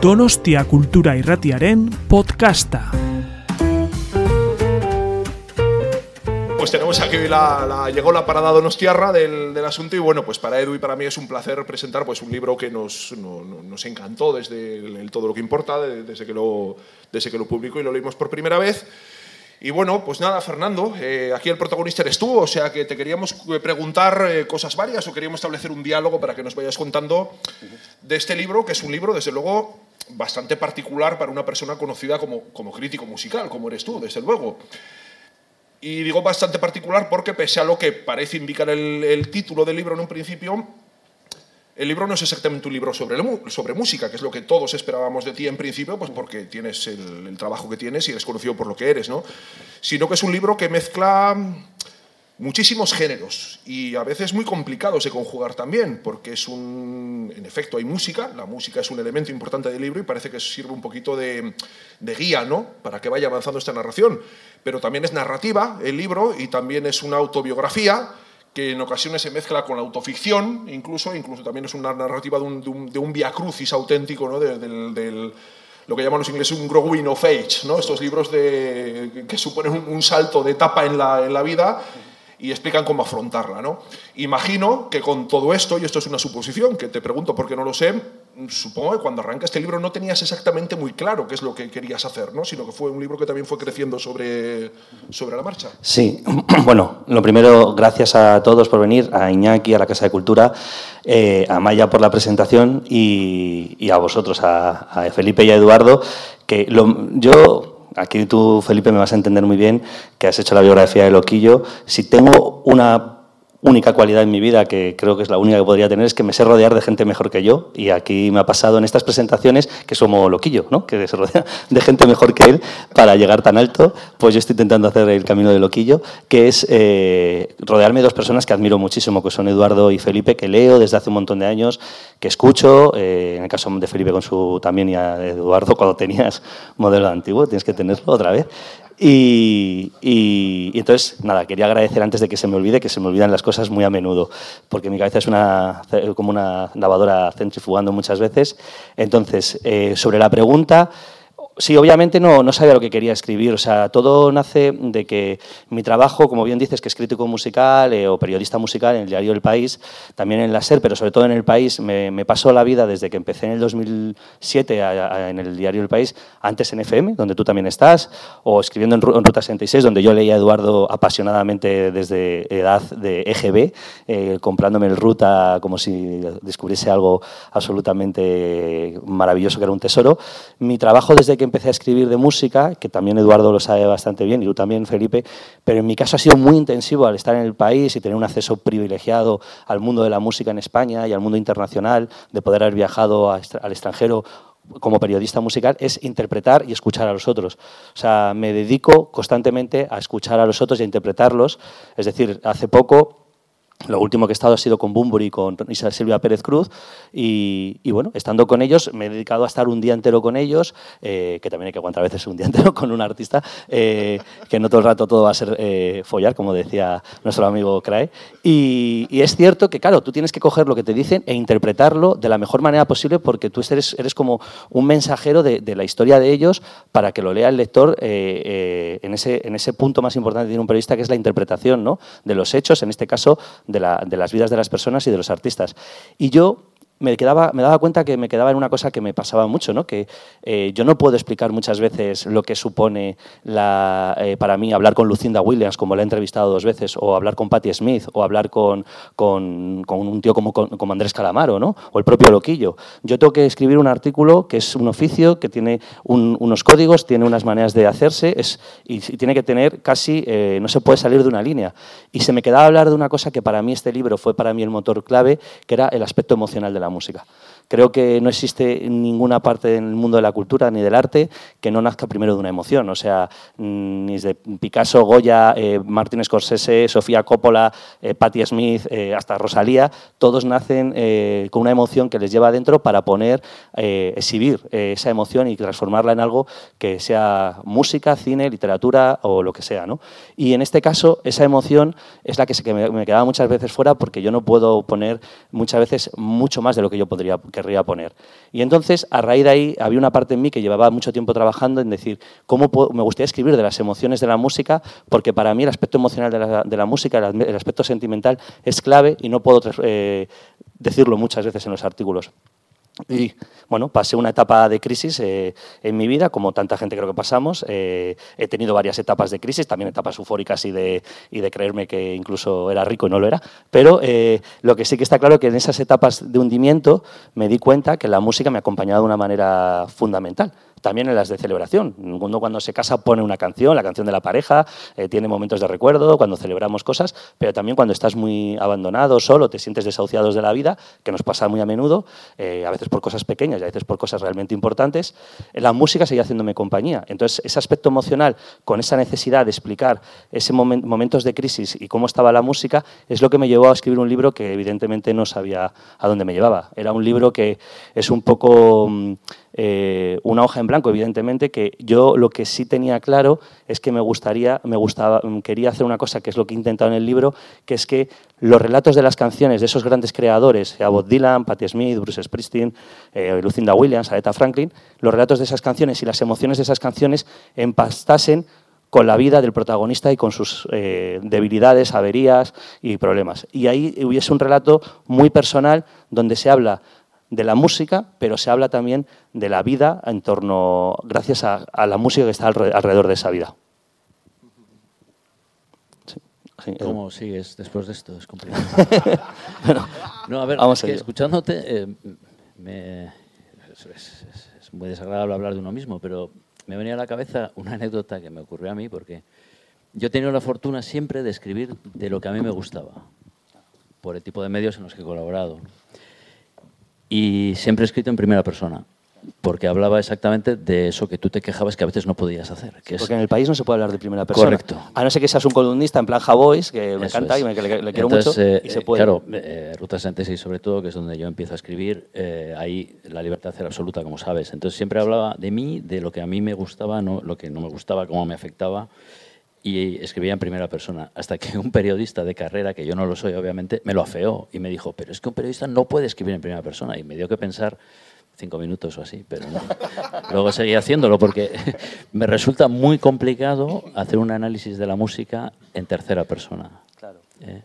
Donostia Kultura Irratiaren podcasta. Pues tenemos aquí la, llegó la parada donostiarra del, del, asunto y bueno, pues para Edu y para mí es un placer presentar pues un libro que nos, nos encantó desde el, todo lo que importa, desde que lo, desde que lo publicó y lo leímos por primera vez. Y bueno, pues nada, Fernando, eh, aquí el protagonista eres tú, o sea que te queríamos eh, preguntar eh, cosas varias o queríamos establecer un diálogo para que nos vayas contando de este libro, que es un libro, desde luego, bastante particular para una persona conocida como, como crítico musical, como eres tú, desde luego. Y digo bastante particular porque pese a lo que parece indicar el, el título del libro en un principio, el libro no es exactamente un libro sobre, sobre música, que es lo que todos esperábamos de ti en principio, pues porque tienes el, trabajo que tienes y eres conocido por lo que eres, ¿no? Sino que es un libro que mezcla muchísimos géneros y a veces muy complicados de conjugar también, porque es un, en efecto hay música, la música es un elemento importante del libro y parece que sirve un poquito de, de guía, ¿no? Para que vaya avanzando esta narración, pero también es narrativa el libro y también es una autobiografía que en ocasiones se mezcla con la autoficción, incluso, incluso también es una narrativa de un, de un, de un via crucis auténtico, ¿no? del, del, lo que llaman los ingleses un growing of age, ¿no? estos libros de, que suponen un, un salto de etapa en la, en la vida y explican cómo afrontarla. ¿no? Imagino que con todo esto, y esto es una suposición, que te pregunto porque no lo sé, supongo que cuando arranca este libro no tenías exactamente muy claro qué es lo que querías hacer, ¿no? sino que fue un libro que también fue creciendo sobre, sobre la marcha. Sí, bueno, lo primero, gracias a todos por venir, a Iñaki, a la Casa de Cultura, eh, a Maya por la presentación y, a vosotros, a, a, Felipe y a Eduardo, que lo, yo aquí tú, Felipe, me vas a entender muy bien que has hecho la biografía de Loquillo. Si tengo una única cualidad en mi vida, que creo que es la única que podría tener, es que me sé rodear de gente mejor que yo. Y aquí me ha pasado en estas presentaciones que somos loquillo, ¿no? que se rodea de gente mejor que él para llegar tan alto. Pues yo estoy intentando hacer el camino de loquillo, que es eh, rodearme de dos personas que admiro muchísimo, que son Eduardo y Felipe, que leo desde hace un montón de años, que escucho, eh, en el caso de Felipe con su también y a Eduardo cuando tenías modelo antiguo, tienes que tenerlo otra vez. Y, entonces, nada, quería agradecer antes de que se me olvide, que se me olvidan las cosas muy a menudo, porque mi cabeza es una, como una lavadora centrifugando muchas veces. Entonces, eh, sobre la pregunta, Sí, obviamente no, no, sabía lo que quería escribir. O sea, todo nace de que mi trabajo, como bien dices, que es crítico musical eh, o periodista musical en el diario El País, también en la SER, pero sobre todo en El País, me, me pasó la vida desde que empecé en el 2007 a, a, en el diario El País, antes en FM, donde tú también estás, o escribiendo en, en Ruta 66, donde yo leía a Eduardo apasionadamente desde edad de EGB, eh, comprándome el Ruta como si descubriese algo absolutamente maravilloso que era un tesoro. Mi trabajo desde que empecé a escribir de música, que también Eduardo lo sabe bastante bien y tú también, Felipe, pero en mi caso ha sido muy intensivo al estar en el país y tener un acceso privilegiado al mundo de la música en España y al mundo internacional, de poder haber viajado al extranjero como periodista musical es interpretar y escuchar a los otros. O sea, me dedico constantemente a escuchar a los otros y a interpretarlos. Es decir, hace poco lo último que he estado ha sido con Bumburi y con Isabel Silvia Pérez Cruz y, bueno, estando con ellos, me he dedicado a estar un día entero con ellos, eh, que también hay que aguantar a veces un día entero con un artista, eh, que no todo el rato todo va a ser eh, follar, como decía nuestro amigo Crae. Y, es cierto que, claro, tú tienes que coger lo que te dicen e interpretarlo de la mejor manera posible porque tú eres, eres como un mensajero de, de, la historia de ellos para que lo lea el lector en, ese, en ese punto más importante que tiene un periodista, que es la interpretación ¿no? de los hechos, en este caso de, la, de, las vidas de las personas y de los artistas. Y yo me, quedaba, me daba cuenta que me quedaba en una cosa que me pasaba mucho, ¿no? que eh, yo no puedo explicar muchas veces lo que supone la, eh, para mí hablar con Lucinda Williams, como la he entrevistado dos veces, o hablar con Patti Smith, o hablar con, con, con un tío como, como, Andrés Calamaro, ¿no? o el propio Loquillo. Yo tengo que escribir un artículo que es un oficio, que tiene un, unos códigos, tiene unas maneras de hacerse, es, y, y tiene que tener casi, eh, no se puede salir de una línea. Y se me quedaba hablar de una cosa que para mí este libro fue para mí el motor clave, que era el aspecto emocional de la música. Creo que no existe ninguna parte en el mundo de la cultura ni del arte que no nazca primero de una emoción. O sea, mm, ni de Picasso, Goya, eh, Martin Scorsese, Sofía Coppola, eh, Patti Smith, eh, hasta Rosalía, todos nacen eh, con una emoción que les lleva adentro para poner, eh, exhibir esa emoción y transformarla en algo que sea música, cine, literatura o lo que sea. ¿no? Y en este caso, esa emoción es la que, se, que me quedaba muchas veces fuera porque yo no puedo poner muchas veces mucho más de lo que yo podría querría poner. Y entonces, a raíz de ahí, había una parte en mí que llevaba mucho tiempo trabajando en decir, ¿cómo me gustaría escribir de las emociones de la música? Porque para mí el aspecto emocional de la, música, el aspecto sentimental, es clave y no puedo eh, decirlo muchas veces en los artículos. Y bueno, pasé una etapa de crisis eh, en mi vida, como tanta gente creo que pasamos. Eh, he tenido varias etapas de crisis, también etapas eufóricas y de, y de creerme que incluso era rico y no lo era. Pero eh, lo que sí que está claro es que en esas etapas de hundimiento me di cuenta que la música me ha acompañado de una manera fundamental también en las de celebración. Uno cuando se casa pone una canción, la canción de la pareja, eh, tiene momentos de recuerdo, cuando celebramos cosas, pero también cuando estás muy abandonado, solo, te sientes desahuciados de la vida, que nos pasa muy a menudo, eh, a veces por cosas pequeñas y a veces por cosas realmente importantes, eh, la música sigue haciéndome compañía. Entonces, ese aspecto emocional, con esa necesidad de explicar ese momentos de crisis y cómo estaba la música, es lo que me llevó a escribir un libro que evidentemente no sabía a dónde me llevaba. Era un libro que es un poco... Mm, eh, una hoja en blanco, evidentemente, que yo lo que sí tenía claro es que me gustaría, me gustaba, quería hacer una cosa que es lo que he intentado en el libro, que es que los relatos de las canciones de esos grandes creadores, Bob Dylan, Patti Smith, Bruce Springsteen, eh, Lucinda Williams, Aretha Franklin, los relatos de esas canciones y las emociones de esas canciones empastasen con la vida del protagonista y con sus eh, debilidades, averías y problemas. Y ahí hubiese un relato muy personal donde se habla de la música, pero se habla también de la vida en torno, gracias a, la música que está alrededor de esa vida. ¿Cómo sigues después de esto? Es complicado. no, a ver, escuchándote, eh, es, muy desagradable hablar de uno mismo, pero me venía a la cabeza una anécdota que me ocurrió a mí, porque yo he tenido la fortuna siempre de escribir de lo que a mí me gustaba, por el tipo de medios en los que he colaborado. Y siempre he escrito en primera persona, porque hablaba exactamente de eso que tú te quejabas que a veces no podías hacer. Que porque en el país no se puede hablar de primera persona. Correcto. A no ser que seas un columnista en plan Javois, que me encanta y me, le, quiero mucho, eh, y se puede. Claro, eh, Ruta 66 sobre todo, que es donde yo empiezo a escribir, eh, ahí la libertad era absoluta, como sabes. Entonces siempre hablaba de mí, de lo que a mí me gustaba, no, lo que no me gustaba, cómo me afectaba y escribía en primera persona, hasta que un periodista de carrera, que yo no lo soy obviamente, me lo afeó y me dijo, pero es que un periodista no puede escribir en primera persona. Y me dio que pensar cinco minutos o así, pero no. Luego seguí haciéndolo porque me resulta muy complicado hacer un análisis de la música en tercera persona. Claro. ¿Eh?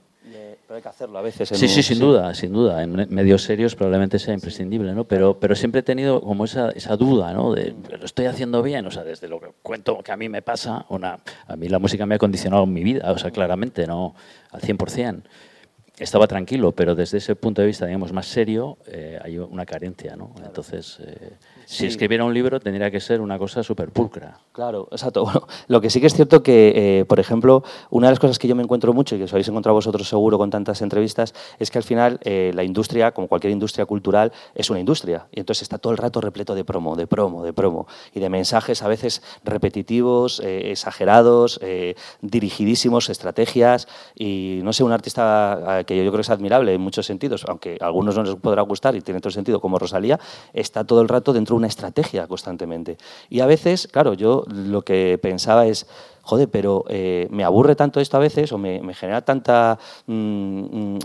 Hay que hacerlo a veces. sí, sí, sin duda, sin duda. En medios serios probablemente sea imprescindible, ¿no? Pero, pero siempre he tenido como esa, esa duda, ¿no? De, ¿lo estoy haciendo bien? O sea, desde lo que cuento que a mí me pasa, una, a mí la música me ha condicionado mi vida, o sea, claramente, ¿no? Al 100% estaba tranquilo, pero desde ese punto de vista, digamos, más serio, eh, hay una carencia, ¿no? Entonces, eh, si escribiera un libro tendría que ser una cosa súper pulcra. Claro, exacto. Bueno, lo que sí que es cierto que, eh, por ejemplo, una de las cosas que yo me encuentro mucho y que os habéis encontrado vosotros seguro con tantas entrevistas, es que al final la industria, como cualquier industria cultural, es una industria. Y entonces está todo el rato repleto de promo, de promo, de promo. Y de mensajes a veces repetitivos, exagerados, dirigidísimos, estrategias. Y no sé, un artista que yo creo que es admirable en muchos sentidos, aunque a algunos no les podrá gustar y tiene otro sentido, como Rosalía, está todo el rato dentro de una estrategia constantemente. Y a veces, claro, yo lo que pensaba es, joder, pero eh, me aburre tanto esto a veces o me, genera tanta mm, mm,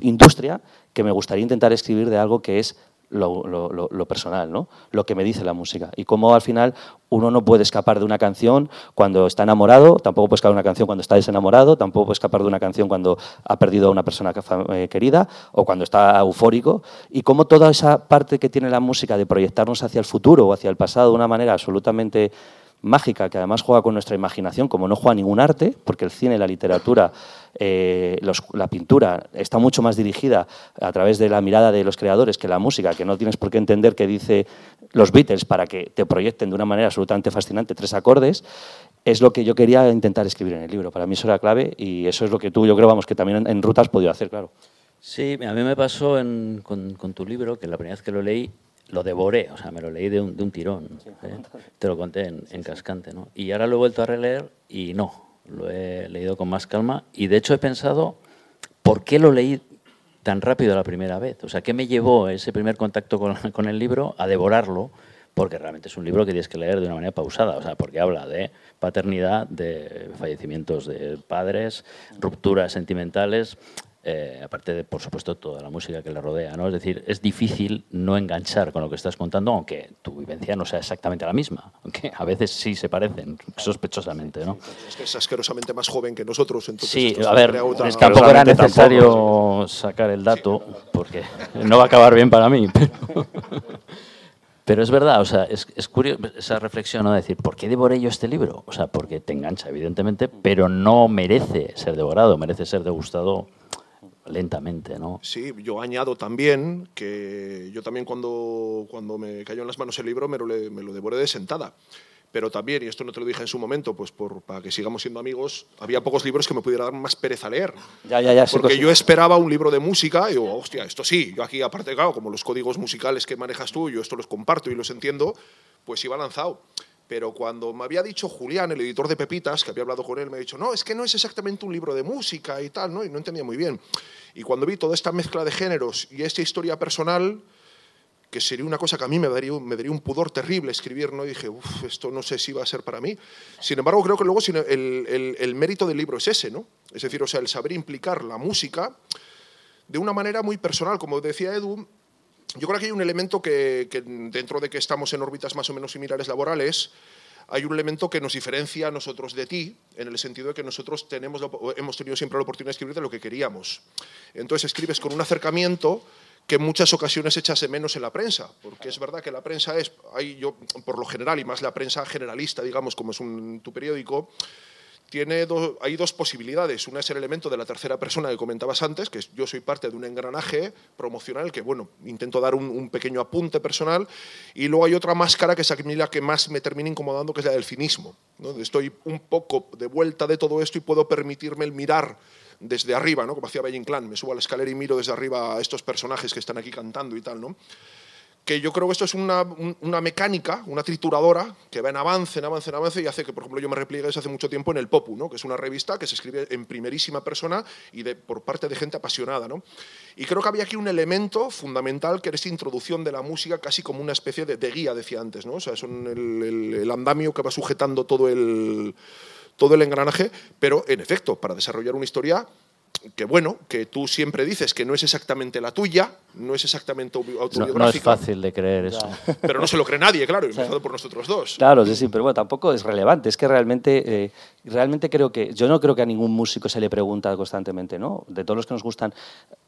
industria que me gustaría intentar escribir de algo que es lo, personal, ¿no? lo que me dice la música. Y cómo al final uno no puede escapar de una canción cuando está enamorado, tampoco puede escapar de una canción cuando está desenamorado, tampoco puede escapar de una canción cuando ha perdido a una persona eh, querida o cuando está eufórico. Y cómo toda esa parte que tiene la música de proyectarnos hacia el futuro o hacia el pasado de una manera absolutamente mágica que además juega con nuestra imaginación, como no juega ningún arte, porque el cine, la literatura, eh, la pintura está mucho más dirigida a través de la mirada de los creadores que la música, que no tienes por qué entender qué dice los Beatles para que te proyecten de una manera absolutamente fascinante tres acordes, es lo que yo quería intentar escribir en el libro. Para mí eso era clave y eso es lo que tú, yo creo, vamos, que también en, ruta has podido hacer, claro. Sí, a mí me pasó con, con tu libro, que la primera vez que lo leí, lo devoré, o sea, me lo leí de un, de un tirón. ¿eh? Te lo conté en, Cascante, ¿no? Y ahora lo he vuelto a releer y no, lo he leído con más calma. Y de hecho he pensado, ¿por qué lo leí tan rápido la primera vez? O sea, ¿qué me llevó ese primer contacto con, con el libro a devorarlo? Porque realmente es un libro que tienes que leer de una manera pausada, o sea, porque habla de paternidad, de fallecimientos de padres, rupturas sentimentales, eh, aparte de, por supuesto, toda la música que le rodea. ¿no? Es decir, es difícil no enganchar con lo que estás contando, aunque tu vivencia no sea exactamente la misma, aunque a veces sí se parecen, sospechosamente. ¿no? Es que es asquerosamente más joven que nosotros. Entonces Sí, a ver, es que tampoco era necesario sacar el dato, porque no va a acabar bien para mí. Pero, pero es verdad, o sea, es, es curioso esa reflexión, ¿no? De decir, ¿por qué devoré yo este libro? O sea, porque te engancha, evidentemente, pero no merece ser devorado, merece ser degustado lentamente, ¿no? Sí, yo añado también que yo también cuando, cuando me cayó en las manos el libro me lo, me lo devoré de sentada. Pero también, y esto no te lo dije en su momento, pues por, para que sigamos siendo amigos, había pocos libros que me pudiera dar más pereza leer. Ya, ya, ya. Porque cos- yo esperaba un libro de música y digo, hostia, esto sí. Yo aquí, aparte, claro, como los códigos musicales que manejas tú, yo esto los comparto y los entiendo, pues iba lanzado. Pero cuando me había dicho Julián, el editor de Pepitas, que había hablado con él, me ha dicho, no, es que no es exactamente un libro de música y tal, ¿no? Y no entendía muy bien. Y cuando vi toda esta mezcla de géneros y esta historia personal, que sería una cosa que a mí me daría, un- pudor terrible escribir, ¿no? Y dije, uff, esto no sé si va a ser para mí. Sin embargo, creo que luego el mérito del libro es ese, ¿no? Es decir, o sea, el saber implicar la música de una manera muy personal. Como decía Edu, yo creo que hay un elemento que, dentro de que estamos en órbitas más o menos similares laborales, hay un elemento que nos diferencia a nosotros de ti, en el sentido de que nosotros tenemos, hemos tenido siempre la oportunidad de escribir de lo que queríamos. Entonces escribes con un acercamiento que en muchas ocasiones echas de menos en la prensa, porque es verdad que la prensa es, hay yo, por lo general, y más la prensa generalista, digamos, como es tu periódico, tiene do- hay dos posibilidades. Una es el elemento de la tercera persona que comentabas antes, que es yo soy parte de un engranaje promocional que, bueno, intento dar un, pequeño apunte personal. Y luego hay otra máscara que es la que más me termina incomodando, que es la del cinismo. Estoy un poco de vuelta de todo esto y puedo permitirme el mirar desde arriba, ¿no? como hacía Valle Inclán. Me subo a la escalera y miro desde arriba a estos personajes que están aquí cantando y tal. ¿no? Que yo creo que esto es una, un- una mecánica, una trituradora, que va en avance, en avance, en avance, y hace que, por ejemplo, yo me repliegue desde hace mucho tiempo en El Popu, ¿no? que es una revista que se escribe en primerísima persona y de, por parte de gente apasionada. ¿no? Y creo que había aquí un elemento fundamental, que era esta introducción de la música casi como una especie de, de guía, decía antes. ¿no? O sea, son el, el- el andamio que va sujetando todo el, todo el engranaje, pero, en efecto, para desarrollar una historia que bueno, que tú siempre dices que no es exactamente la tuya, no es exactamente auto- No, autobiográfica. no es fácil de creer eso. Pero no se lo cree nadie, claro, empezando por nosotros dos. Claro, sí, sí, pero bueno, tampoco es relevante. Es que realmente, eh, realmente creo que, yo no creo que a ningún músico se le pregunta constantemente, ¿no? De todos los que nos gustan,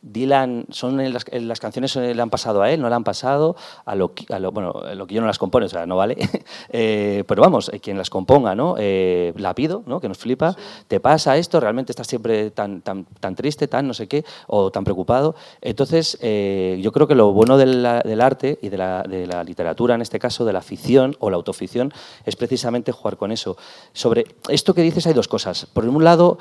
Dylan, son en las, en las canciones eh, le han pasado a él, no le han pasado a lo, que- a lo bueno, a lo que yo no las compone, o sea, no vale. Eh, pero vamos, quien las componga, ¿no? Eh, la pido, ¿no? Que nos flipa. Te pasa esto, realmente estás siempre tan, tan, tan triste, tan no sé qué, o tan preocupado. Entonces, eh, yo creo que lo bueno del arte y de la, de la literatura, en este caso, de la ficción o la autoficción, es precisamente jugar con eso. Sobre esto que dices hay dos cosas. Por un lado,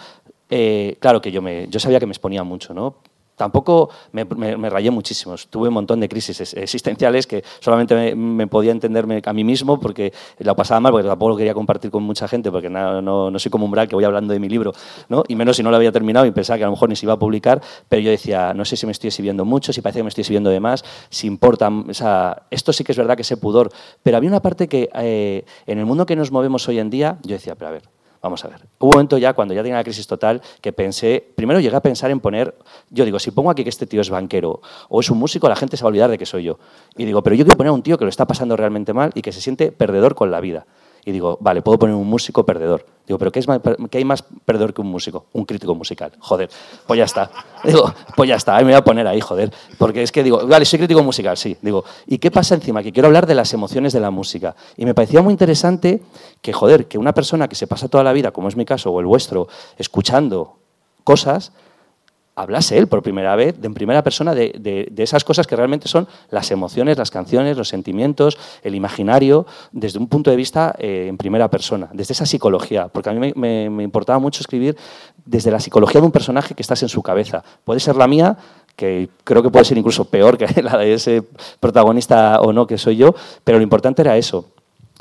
eh, claro que yo, me, yo sabía que me exponía mucho, ¿no? Tampoco me, rayé muchísimo. Tuve un montón de crisis ex- existenciales que solamente me, podía entenderme a mí mismo porque lo pasaba mal, porque tampoco lo quería compartir con mucha gente, porque no, no, no soy como umbral que voy hablando de mi libro, ¿no? y menos si no lo había terminado y pensaba que a lo mejor ni se iba a publicar, pero yo decía, no sé si me estoy exhibiendo mucho, si parece que me estoy exhibiendo de más, si importa, o sea, esto sí que es verdad que ese pudor, pero había una parte que eh, en el mundo que nos movemos hoy en día, yo decía, pero a ver, Vamos a ver. Hubo un momento ya, cuando ya tenía la crisis total, que pensé, primero llegué a pensar en poner, yo digo, si pongo aquí que este tío es banquero o es un músico, la gente se va a olvidar de que soy yo. Y digo, pero yo quiero poner a un tío que lo está pasando realmente mal y que se siente perdedor con la vida. Y digo, vale, puedo poner un músico perdedor. Digo, pero ¿qué, es ¿qué hay más perdedor que un músico? Un crítico musical. Joder, pues ya está. Digo, pues ya está, ahí me voy a poner ahí, joder. Porque es que digo, vale, soy crítico musical, sí. Digo, ¿y qué pasa encima? Que quiero hablar de las emociones de la música. Y me parecía muy interesante que, joder, que una persona que se pasa toda la vida, como es mi caso o el vuestro, escuchando cosas, hablase él por primera vez, en primera persona, de, de- esas cosas que realmente son las emociones, las canciones, los sentimientos, el imaginario, desde un punto de vista eh, en primera persona, desde esa psicología. Porque a mí me, me- me importaba mucho escribir desde la psicología de un personaje que estás en su cabeza. Puede ser la mía, que creo que puede ser incluso peor que la de ese protagonista o no que soy yo, pero lo importante era eso.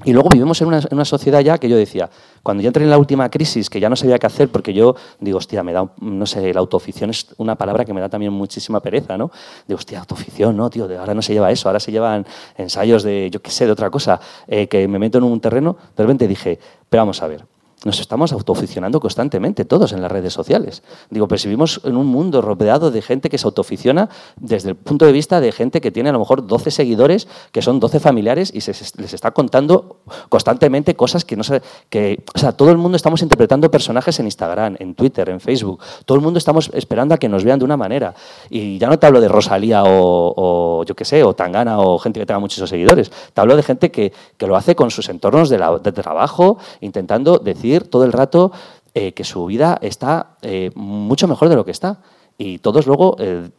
Y luego vivimos en una, en una sociedad ya que yo decía, cuando yo entré en la última crisis, que ya no sabía qué hacer, porque yo digo, hostia, me da, no sé, la autoficción es una palabra que me da también muchísima pereza, ¿no? Digo, hostia, autoficción, no, tío, ahora no se lleva eso, ahora se llevan ensayos de, yo qué sé, de otra cosa, eh, que me meto en un terreno. De repente dije, pero vamos a ver, nos estamos autoficcionando constantemente, todos en las redes sociales. Digo, pero si vivimos en un mundo rodeado de gente que se autoficciona desde el punto de vista de gente que tiene a lo mejor 12 seguidores, que son 12 familiares y se les está contando constantemente cosas que no sé, que, o sea, todo el mundo estamos interpretando personajes en Instagram, en Twitter, en Facebook. Todo el mundo estamos esperando a que nos vean de una manera. Y ya no te hablo de Rosalía o, yo qué sé, o Tangana o gente que tenga muchos seguidores. Te hablo de gente que, que lo hace con sus entornos de, de trabajo, intentando decir todo el rato eh, que su vida está eh, mucho mejor de lo que está. Y todos luego eh,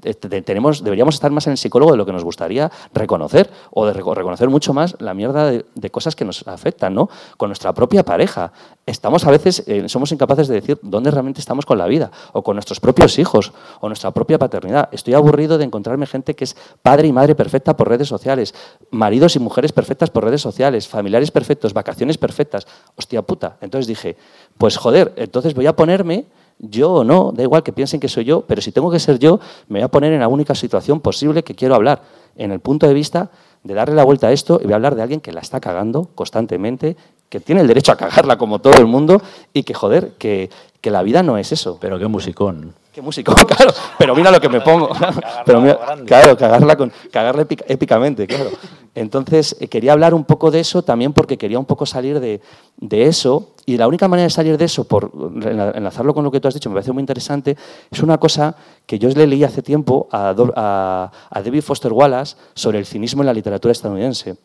tenemos, deberíamos estar más en el psicólogo de lo que nos gustaría reconocer, o de reconocer mucho más la mierda de, cosas que nos afectan, ¿no? Con nuestra propia pareja. Estamos a veces, somos incapaces de decir dónde realmente estamos con la vida, o con nuestros propios hijos, o nuestra propia paternidad. Estoy aburrido de encontrarme gente que es padre y madre perfecta por redes sociales, maridos y mujeres perfectas por redes sociales, familiares perfectos, vacaciones perfectas. Hostia puta. Entonces dije, pues joder, entonces voy a ponerme yo o no, da igual que piensen que soy yo, pero si tengo que ser yo, me voy a poner en la única situación posible que quiero hablar, en el punto de vista de darle la vuelta a esto y voy a hablar de alguien que la está cagando constantemente, que tiene el derecho a cagarla como todo el mundo y que, joder, que, que la vida no es eso. Pero qué musicón. Qué musicón, claro. Pero mira lo que me pongo. Pero claro, cagarla, con, cagarla épicamente, claro. Entonces, eh, quería hablar un poco de eso también porque quería un poco salir de, de eso. Y la única manera de salir de eso, por enlazarlo con lo que tú has dicho, me parece muy interesante, es una cosa que yo le leí hace tiempo a, a, a David Foster Wallace sobre el cinismo en la literatura estadounidense.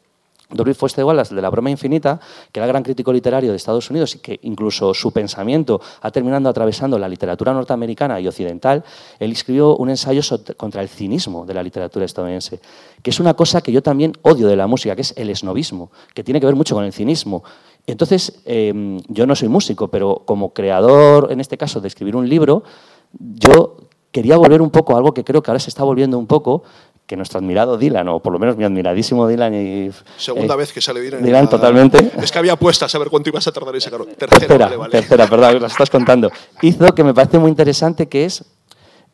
David Foster Wallace, de La broma infinita, que era gran crítico literario de Estados Unidos y que incluso su pensamiento ha terminado atravesando la literatura norteamericana y occidental, él escribió un ensayo contra el cinismo de la literatura estadounidense, que es una cosa que yo también odio de la música, que es el esnovismo, que tiene que ver mucho con el cinismo. Entonces, em, yo no soy músico, pero como creador, en este caso, de escribir un libro, yo quería volver un poco a algo que creo que ahora se está volviendo un poco, que nuestro admirado Dylan, o por lo menos mi admiradísimo Dylan y... Segunda eh, vez que sale Dylan. Dylan, totalmente. Es que había puestas a ver cuánto ibas a tardar ese carro. Tercera, tercera, tercera perdón, las estás contando. Hizo que me parece muy interesante que es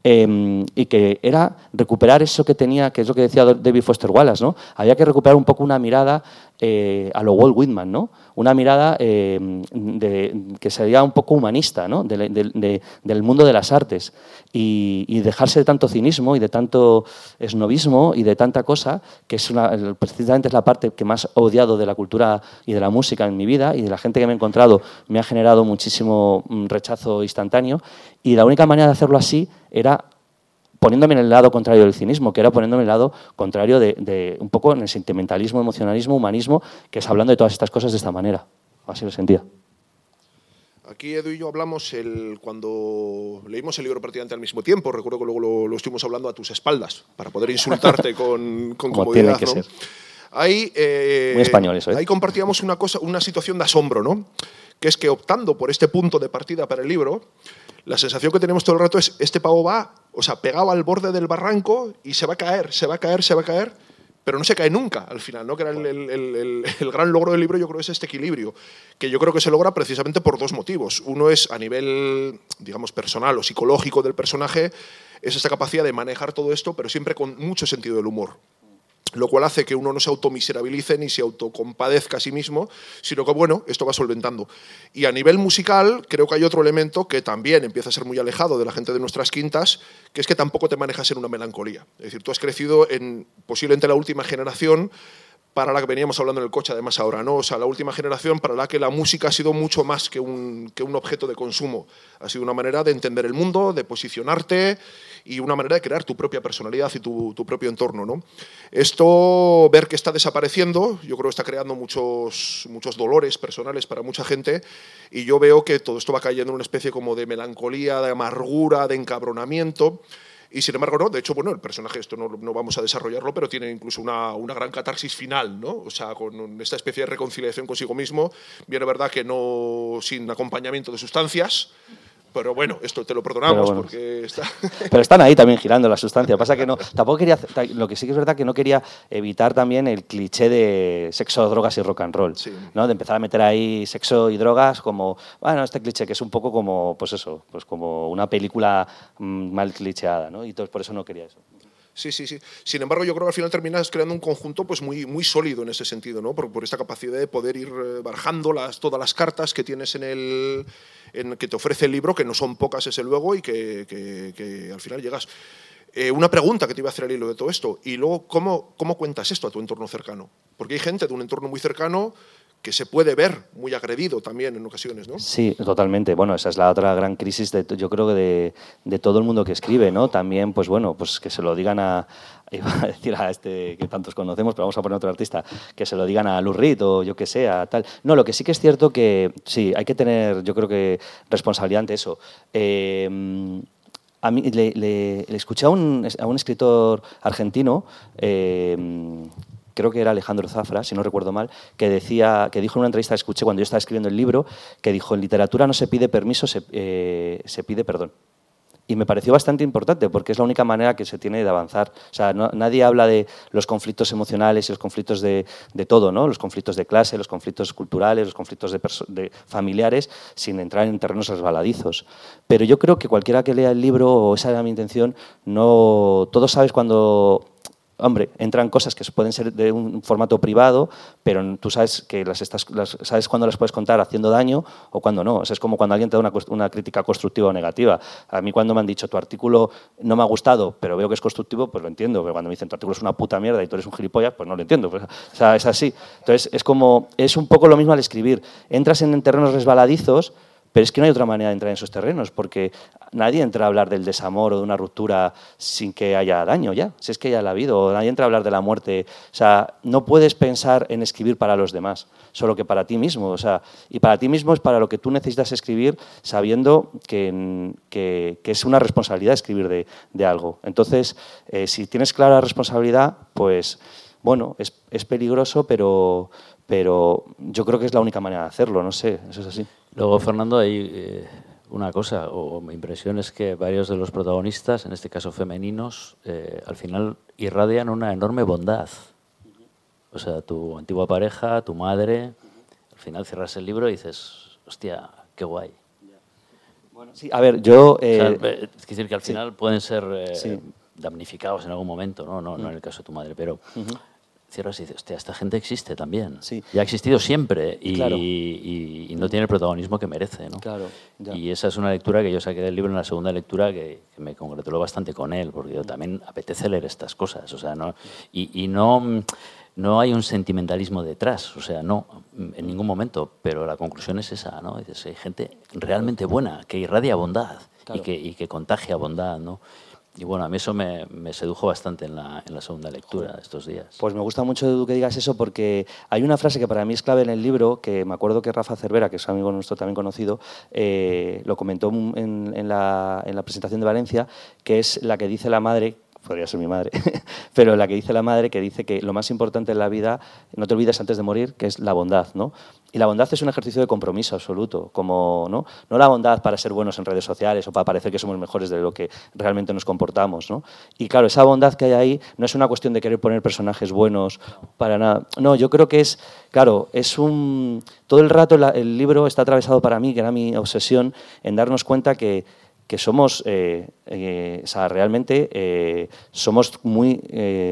Em, y que era recuperar eso que tenía, que es lo que decía David Foster Wallace, ¿no? Había que recuperar un poco una mirada eh, a lo Walt Whitman, ¿no? Una mirada em, de, que sería un poco humanista, ¿no? del mundo de las artes y, dejarse de tanto cinismo y de tanto esnovismo y de tanta cosa, que es una, precisamente es la parte que más he odiado de la cultura y de la música en mi vida y de la gente que me he encontrado me ha generado muchísimo mm, rechazo instantáneo y la única manera de hacerlo así era poniéndome en el lado contrario del cinismo, que era poniéndome en el lado contrario de, un poco en el sentimentalismo, emocionalismo, humanismo, que es hablando de todas estas cosas de esta manera. Así lo sentía. Aquí Edu y yo hablamos el, cuando leímos el libro prácticamente al mismo tiempo. Recuerdo que luego lo, estuvimos hablando a tus espaldas para poder insultarte con, con Como Tiene que ser. Ahí, eh, Muy español eso, ¿eh? Ahí compartíamos una, cosa, una situación de asombro, ¿no? Que es que optando por este punto de partida para el libro, la sensación que tenemos todo el rato es, este pavo va, o sea, pegado al borde del barranco y se va a caer, se va a caer, se va a caer, pero no se cae nunca al final, ¿no? Que era el, gran logro del libro, yo creo, es este equilibrio, que yo creo que se logra precisamente por dos motivos. Uno es a nivel, digamos, personal o psicológico del personaje, es esta capacidad de manejar todo esto, pero siempre con mucho sentido del humor lo cual hace que uno no se automiserabilice ni se autocompadezca a sí mismo, sino que, bueno, esto va solventando. Y a nivel musical, creo que hay otro elemento que también empieza a ser muy alejado de la gente de nuestras quintas, que es que tampoco te manejas en una melancolía. Es decir, tú has crecido en posiblemente la última generación para la que veníamos hablando en el coche además ahora, ¿no? O sea, la última generación para la que la música ha sido mucho más que un, que un objeto de consumo. Ha sido una manera de entender el mundo, de posicionarte y una manera de crear tu propia personalidad y tu, tu propio entorno, ¿no? Esto, ver que está desapareciendo, yo creo que está creando muchos, muchos dolores personales para mucha gente y yo veo que todo esto va cayendo en una especie como de melancolía, de amargura, de encabronamiento y sin embargo, no, de hecho, bueno, el personaje, esto no, no vamos a desarrollarlo, pero tiene incluso una, una, gran catarsis final, ¿no? O sea, con esta especie de reconciliación consigo mismo, viene verdad que no sin acompañamiento de sustancias, pero bueno, esto te lo perdonamos porque está... Pero están ahí también girando la sustancia. Pasa que no, tampoco quería, lo que sí que es verdad que no quería evitar también el cliché de sexo, drogas y rock and roll, ¿no? De empezar a meter ahí sexo y drogas como, bueno, este cliché que es un poco como, pues eso, pues como una película mm, mal clicheada, ¿no? Y entonces por eso no quería eso. Sí, sí, sí. Sin embargo, yo creo que al final terminas creando un conjunto pues muy, muy sólido en ese sentido, ¿no? Por, por esta capacidad de poder ir eh, barajando las, todas las cartas que tienes en el en, que te ofrece el libro, que no son pocas, ese luego, y que, que, que al final llegas. Eh, una pregunta que te iba a hacer al hilo de todo esto. Y luego, ¿cómo, ¿cómo cuentas esto a tu entorno cercano? Porque hay gente de un entorno muy cercano que se puede ver muy agredido también en ocasiones, ¿no? Sí, totalmente. Bueno, esa es la otra gran crisis, de, yo creo, de, de todo el mundo que escribe, ¿no? También, pues bueno, pues que se lo digan a, iba a decir a este que tantos conocemos, pero vamos a poner otro artista, que se lo digan a Lou Reed o yo que sé, a tal. No, lo que sí que es cierto que sí, hay que tener, yo creo que responsabilidad ante eso. Eh, a mí le escuché a un, a un, escritor argentino eh, creo que era Alejandro Zafra, si no recuerdo mal, que, decía, que dijo en una entrevista que escuché cuando yo estaba escribiendo el libro, que dijo, en literatura no se pide permiso, se, eh, se pide perdón. Y me pareció bastante importante porque es la única manera que se tiene de avanzar. O sea, no, nadie habla de los conflictos emocionales y los conflictos de, de, todo, ¿no? Los conflictos de clase, los conflictos culturales, los conflictos de, de, familiares, sin entrar en terrenos resbaladizos. Pero yo creo que cualquiera que lea el libro, o esa era mi intención, no, todos sabes cuando hombre, entran cosas que pueden ser de un formato privado, pero tú sabes que las, estás, las sabes cuándo las puedes contar haciendo daño o cuándo no. O sea, es como cuando alguien te da una, una, crítica constructiva o negativa. A mí cuando me han dicho tu artículo no me ha gustado, pero veo que es constructivo, pues lo entiendo. Pero cuando me dicen tu artículo es una puta mierda y tú eres un gilipollas, pues no lo entiendo. Pues, o sea, es así. Entonces, es como, es un poco lo mismo al escribir. Entras en terrenos resbaladizos, pero es que no hay otra manera de entrar en esos terrenos, porque nadie entra a hablar del desamor o de una ruptura sin que haya daño ya, si es que ya la ha habido, nadie entra a hablar de la muerte. O sea, no puedes pensar en escribir para los demás, solo que para ti mismo. O sea, y para ti mismo es para lo que tú necesitas escribir, sabiendo que, que, que es una responsabilidad escribir de, de algo. Entonces, eh, si tienes clara la responsabilidad, pues bueno, es, es peligroso, pero, pero yo creo que es la única manera de hacerlo, no sé, eso es así. Luego, Fernando, hay eh, una cosa, o mi impresión es que varios de los protagonistas, en este caso femeninos, eh, al final irradian una enorme bondad. O sea, tu antigua pareja, tu madre, al final cierras el libro y dices, hostia, qué guay. Bueno, sí, a ver, yo... Eh, o sea, es decir, que al final sí. pueden ser sí. damnificados en algún momento, ¿no? No, no en el caso de tu madre, pero... Uh -huh cierras y dices, hostia, esta gente existe también. Sí. Y ha existido siempre y, claro. y, y, no tiene el protagonismo que merece. ¿no? Claro, ya. Y esa es una lectura que yo saqué del libro en la segunda lectura que, que me congratuló bastante con él, porque yo también apetece leer estas cosas. O sea, no, y, y no, no hay un sentimentalismo detrás, o sea, no, en ningún momento, pero la conclusión es esa, ¿no? Dices, hay gente realmente buena, que irradia bondad claro. y, que, y que contagia bondad, ¿no? Y bueno, a mí eso me, me sedujo bastante en la, en la, segunda lectura de estos días. Pues me gusta mucho que digas eso porque hay una frase que para mí es clave en el libro, que me acuerdo que Rafa Cervera, que es amigo nuestro también conocido, eh, lo comentó en, en, la, en la presentación de Valencia, que es la que dice la madre, podría ser mi madre, pero la que dice la madre, que dice que lo más importante en la vida, no te olvides antes de morir, que es la bondad, ¿no? Y la bondad es un ejercicio de compromiso absoluto, como, ¿no? No la bondad para ser buenos en redes sociales o para parecer que somos mejores de lo que realmente nos comportamos, ¿no? Y claro, esa bondad que hay ahí no es una cuestión de querer poner personajes buenos para nada. No, yo creo que es, claro, es un... Todo el rato el libro está atravesado para mí, que era mi obsesión, en darnos cuenta que que somos, eh, eh, realmente eh, somos muy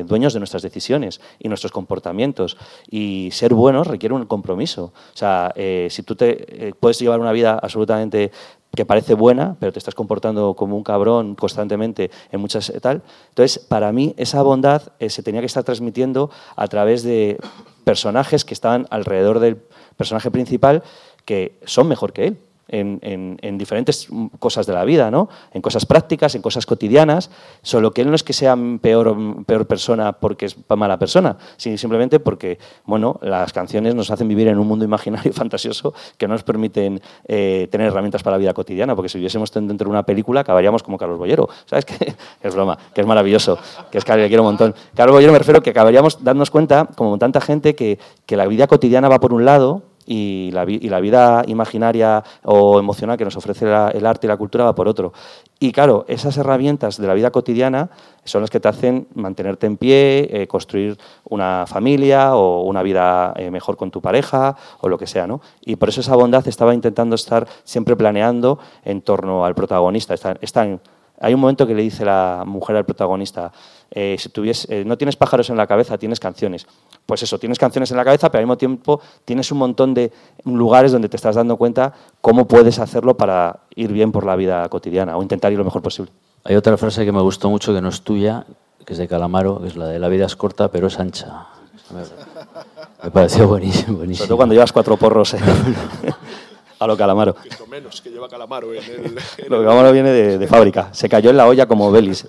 dueños de nuestras decisiones y nuestros comportamientos. Y ser buenos requiere un compromiso. O sea, si tú te puedes llevar una vida absolutamente que parece buena, pero te estás comportando como un cabrón constantemente en muchas tal. Entonces, para mí, esa bondad se tenía que estar transmitiendo a través de personajes que estaban alrededor del personaje principal que son mejor que él en, en, en, diferentes cosas de la vida, ¿no? en cosas prácticas, en cosas cotidianas, solo que él no es que sea peor, peor persona porque es mala persona, sino simplemente porque bueno, las canciones nos hacen vivir en un mundo imaginario y fantasioso que no nos permiten eh, tener herramientas para la vida cotidiana, porque si viviésemos dentro de una película acabaríamos como Carlos Bollero, ¿sabes? Que es broma, que es maravilloso, que es que le quiero un montón. Carlos Bollero me refiero que acabaríamos dándonos cuenta, como tanta gente, que, que la vida cotidiana va por un lado y la, vida imaginaria o emocional que nos ofrece el arte y la cultura va por otro. Y claro, esas herramientas de la vida cotidiana son las que te hacen mantenerte en pie, eh, construir una familia o una vida eh, mejor con tu pareja o lo que sea. ¿no? Y por eso esa bondad estaba intentando estar siempre planeando en torno al protagonista. Está, está en, Hay un momento que le dice la mujer al protagonista, eh, si tuviese, eh, no tienes pájaros en la cabeza, tienes canciones. Pues eso, tienes canciones en la cabeza, pero al mismo tiempo tienes un montón de lugares donde te estás dando cuenta cómo puedes hacerlo para ir bien por la vida cotidiana o intentar ir lo mejor posible. Hay otra frase que me gustó mucho, que no es tuya, que es de Calamaro, que es la de la vida es corta, pero es ancha. Me pareció buenísimo. buenísimo. Sobre todo cuando llevas cuatro porros eh, a lo Calamaro. Lo menos que lleva Calamaro en el... en Lo el- Calamaro viene de, de fábrica. Se cayó en la olla como Belis.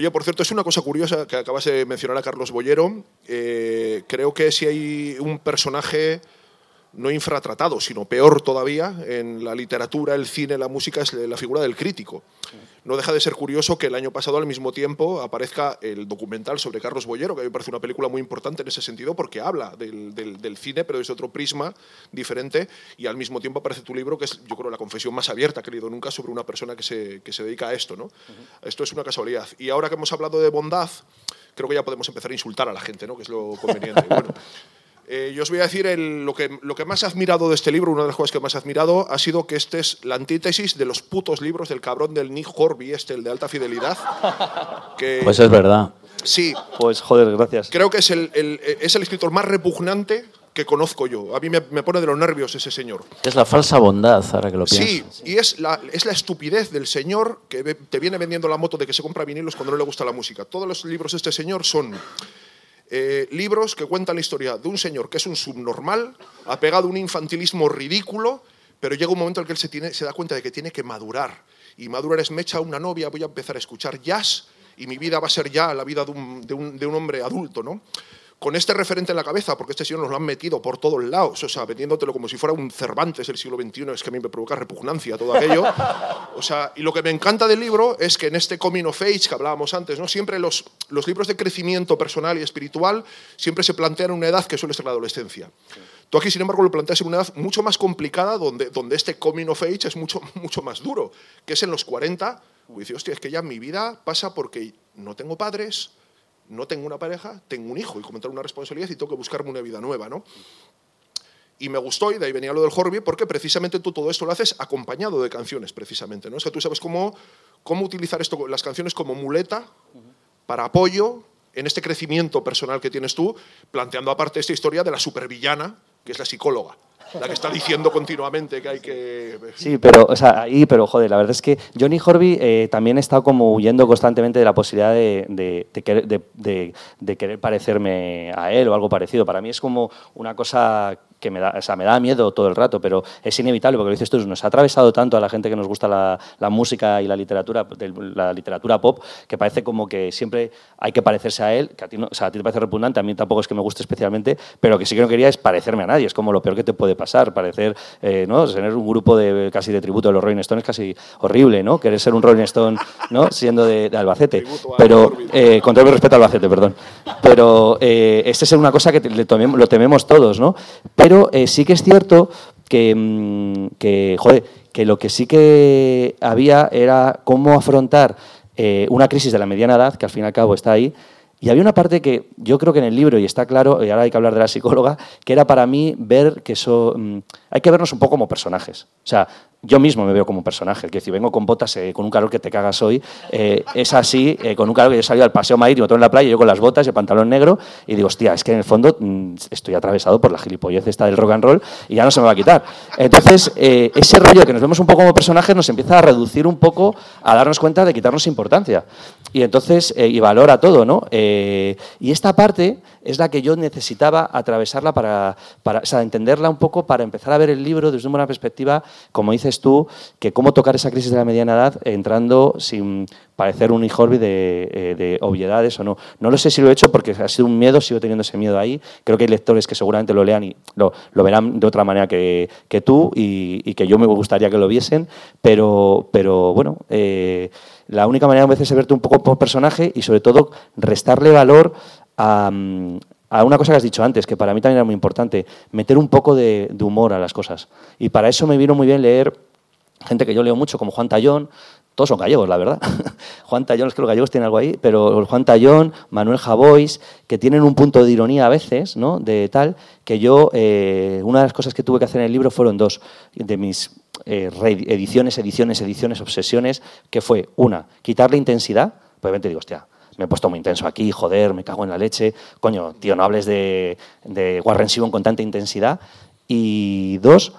Oye, por cierto, es una cosa curiosa que acabas de mencionar a Carlos Bollero. Eh, creo que si hay un personaje no infratratado, sino peor todavía, en la literatura, el cine, la música, es la figura del crítico. No deja de ser curioso que el año pasado, al mismo tiempo, aparezca el documental sobre Carlos Bollero, que a mí me parece una película muy importante en ese sentido, porque habla del, del- del cine, pero desde otro prisma diferente, y al mismo tiempo aparece tu libro, que es, yo creo, la confesión más abierta que he leído nunca sobre una persona que se, que se dedica a esto. ¿no? Esto es una casualidad. Y ahora que hemos hablado de bondad, creo que ya podemos empezar a insultar a la gente, ¿no? que es lo conveniente. Bueno, eh, yo os voy a decir el- lo, que, lo que más he admirado de este libro, una de las cosas que más he admirado, ha sido que este es la antítesis de los putos libros del cabrón del Nick Horby, este, el de alta fidelidad. Que, Pues es verdad. sí, Pues joder, gracias. creo que es el, el- es el escritor más repugnante que conozco yo. A mí me, me pone de los nervios ese señor. Es la falsa bondad, ahora que lo pienso. Sí, y es la, es la estupidez del señor que te viene vendiendo la moto de que se compra vinilos cuando no le gusta la música. Todos los libros de este señor son eh, libros que cuentan la historia de un señor que es un subnormal, apegado a un infantilismo ridículo, pero llega un momento en el que él se, da cuenta de que tiene que madurar. Y madurar es, me echa una novia, voy a empezar a escuchar jazz y mi vida va a ser ya la vida de un hombre adulto, ¿no? Con este referente en la cabeza, porque este señor nos lo han metido por todos lados, o sea, vendiéndotelo como si fuera un Cervantes del siglo XXI, es que a mí me provoca repugnancia todo aquello. O sea, y lo que me encanta del libro es que en este Coming of Age que hablábamos antes, ¿no? siempre los, los libros de crecimiento personal y espiritual siempre se plantean en una edad que suele ser la adolescencia. Tú aquí, sin embargo, lo planteas en una edad mucho más complicada, donde, donde este Coming of Age es mucho, mucho más duro, que es en los 40. Y dices, hostia, es que ya mi vida pasa porque no tengo padres, no tengo una pareja, tengo un hijo y comentar una responsabilidad y tengo que buscarme una vida nueva, ¿no? Y me gustó, y de ahí venía lo del Horby, porque precisamente tú todo esto lo haces acompañado de canciones, precisamente, ¿no? O sea, tú sabes cómo, cómo utilizar esto, las canciones como muleta para apoyo en este crecimiento personal que tienes tú, planteando aparte esta historia de la supervillana, que es la psicóloga, la que está diciendo continuamente que hay que... Sí, pero, o sea, ahí, pero joder, la verdad es que Johnny Horby eh, también estado como huyendo constantemente de la posibilidad de- de querer parecerme a él o algo parecido. Para mí es como una cosa que me da, o sea, me da miedo todo el rato, pero es inevitable, porque lo dices tú, nos ha atravesado tanto a la gente que nos gusta la, la música y la literatura, la literatura pop, que parece como que siempre hay que parecerse a él, que a ti, no, o sea, a ti te parece repugnante, a mí tampoco es que me guste especialmente, pero que sí que no quería es parecerme a nadie, es como lo peor que te puede pasar, parecer, eh, ¿no? Tener un grupo de casi de tributo de los Rolling Stones es casi horrible, ¿no? Querer ser un Rolling Stone, ¿no? Siendo de, de Albacete. Pero, eh, con todo mi respeto a Albacete, perdón. Pero eh, esta es una cosa que te- le tomem- lo tememos todos, ¿no? Pero eh, sí que es cierto que, mm, que lo que sí que había era cómo afrontar eh, una crisis de la mediana edad, que al fin y al cabo está ahí, y había una parte que yo creo que en el libro, y está claro, y ahora hay que hablar de la psicóloga, que era para mí ver que eso. mm, hay que vernos un poco como personajes. O sea, yo mismo me veo como un personaje. Que si vengo con botas, eh, con un calor que te cagas hoy, eh, es así, eh, con un calor que yo he salido al paseo marítimo, todo en la playa, yo con las botas y el pantalón negro, y digo, hostia, es que en el fondo mm, estoy atravesado por la gilipollez esta del rock and roll y ya no se me va a quitar. Entonces, ese rollo que nos vemos un poco como personajes nos empieza a reducir un poco, a darnos cuenta de quitarnos importancia. Y entonces, y valora todo, ¿no? Eh, y esta parte es la que yo necesitaba atravesarla para, para o sea, entenderla un poco, para empezar a ver el libro desde una perspectiva, como dices tú, que cómo tocar esa crisis de la mediana edad entrando sin parecer un Horby de, eh, de obviedades o no. No lo sé si lo he hecho porque ha sido un miedo, sigo teniendo ese miedo ahí. Creo que hay lectores que seguramente lo lean y lo, lo verán de otra manera que, que tú y, y que yo me gustaría que lo viesen, pero, pero bueno, eh, la única manera a veces es verte un poco por personaje y sobre todo restarle valor a, mm, a una cosa que has dicho antes, que para mí también era muy importante, meter un poco de, humor a las cosas. Y para eso me vino muy bien leer gente que yo leo mucho, como Juan Tallón, todos son gallegos, la verdad. Juan Tallón, es que los gallegos tienen algo ahí, pero Juan Tallón, Manuel Javois, que tienen un punto de ironía a veces, ¿no? De tal, que yo, eh, una de las cosas que tuve que hacer en el libro fueron dos. De mis eh, ediciones, ediciones, ediciones, obsesiones, que fue una, quitarle intensidad, pues obviamente digo, hostia, me he puesto muy intenso aquí, joder, me cago en la leche, coño, tío, no hables de, de Warren Sivon con tanta intensidad. Y dos,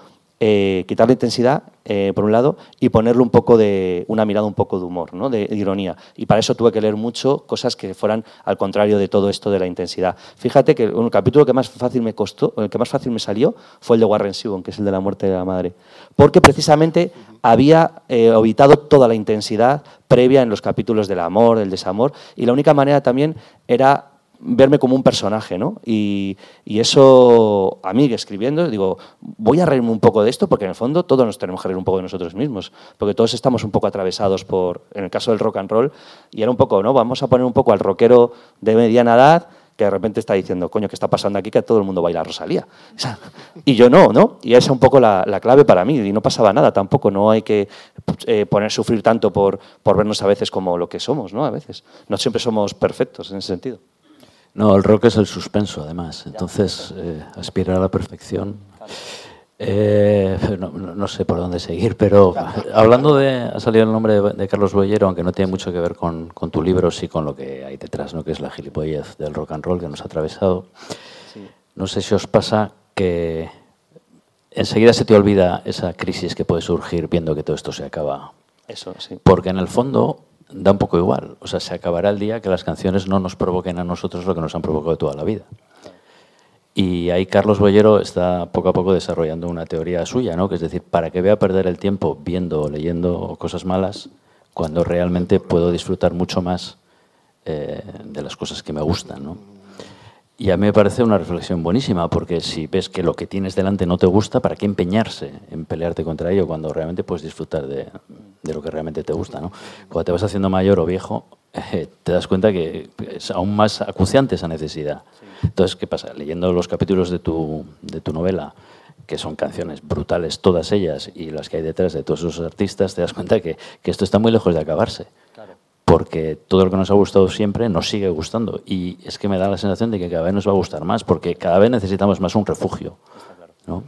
eh, quitarle intensidad, eh, por un lado, y ponerle un poco de, una mirada un poco de humor, ¿no? de, ironía. Y para eso tuve que leer mucho cosas que fueran al contrario de todo esto de la intensidad. Fíjate que el capítulo que más fácil me costó, el que más fácil me salió, fue el de Warren Sibon, que es el de la muerte de la madre. Porque precisamente había eh, evitado toda la intensidad previa en los capítulos del amor, del desamor, y la única manera también era verme como un personaje, ¿no? Y, eso, a mí escribiendo, digo, voy a reírme un poco de esto porque en el fondo todos nos tenemos que reír un poco de nosotros mismos, porque todos estamos un poco atravesados por, en el caso del rock and roll, y era un poco, ¿no? Vamos a poner un poco al rockero de mediana edad que de repente está diciendo, coño, ¿qué está pasando aquí? Que todo el mundo baila Rosalía. y yo no, ¿no? Y esa es un poco la, clave para mí, y no pasaba nada tampoco, no hay que eh, poner sufrir tanto por, por vernos a veces como lo que somos, ¿no? A veces. No siempre somos perfectos en ese sentido. No, el rock es el suspenso, además. Entonces, eh, aspirar a la perfección. Eh, no, sé por dónde seguir, pero hablando de. Ha salido el nombre de, Carlos Boyero, aunque no tiene mucho que ver con, tu libro, sí con lo que hay detrás, ¿no? que es la gilipollez del rock and roll que nos ha atravesado. No sé si os pasa que enseguida se te olvida esa crisis que puede surgir viendo que todo esto se acaba. Eso, sí. Porque en el fondo da un poco igual. O sea, se acabará el día que las canciones no nos provoquen a nosotros lo que nos han provocado toda la vida. Y ahí Carlos Boyero está poco a poco desarrollando una teoría suya, ¿no? Que es decir, ¿para qué voy a perder el tiempo viendo o leyendo cosas malas cuando realmente puedo disfrutar mucho más eh, de las cosas que me gustan, ¿no? Y a mí me parece una reflexión buenísima, porque si ves que lo que tienes delante no te gusta, ¿para qué empeñarse en pelearte contra ello cuando realmente puedes disfrutar de, de lo que realmente te gusta? ¿no? Cuando te vas haciendo mayor o viejo, eh, te das cuenta que es aún más acuciante esa necesidad. Entonces, ¿qué pasa? Leyendo los capítulos de tu, de tu novela, que son canciones brutales todas ellas, y las que hay detrás de todos esos artistas, te das cuenta que, que esto está muy lejos de acabarse porque todo lo que nos ha gustado siempre nos sigue gustando. Y es que me da la sensación de que cada vez nos va a gustar más, porque cada vez necesitamos más un refugio. ¿no?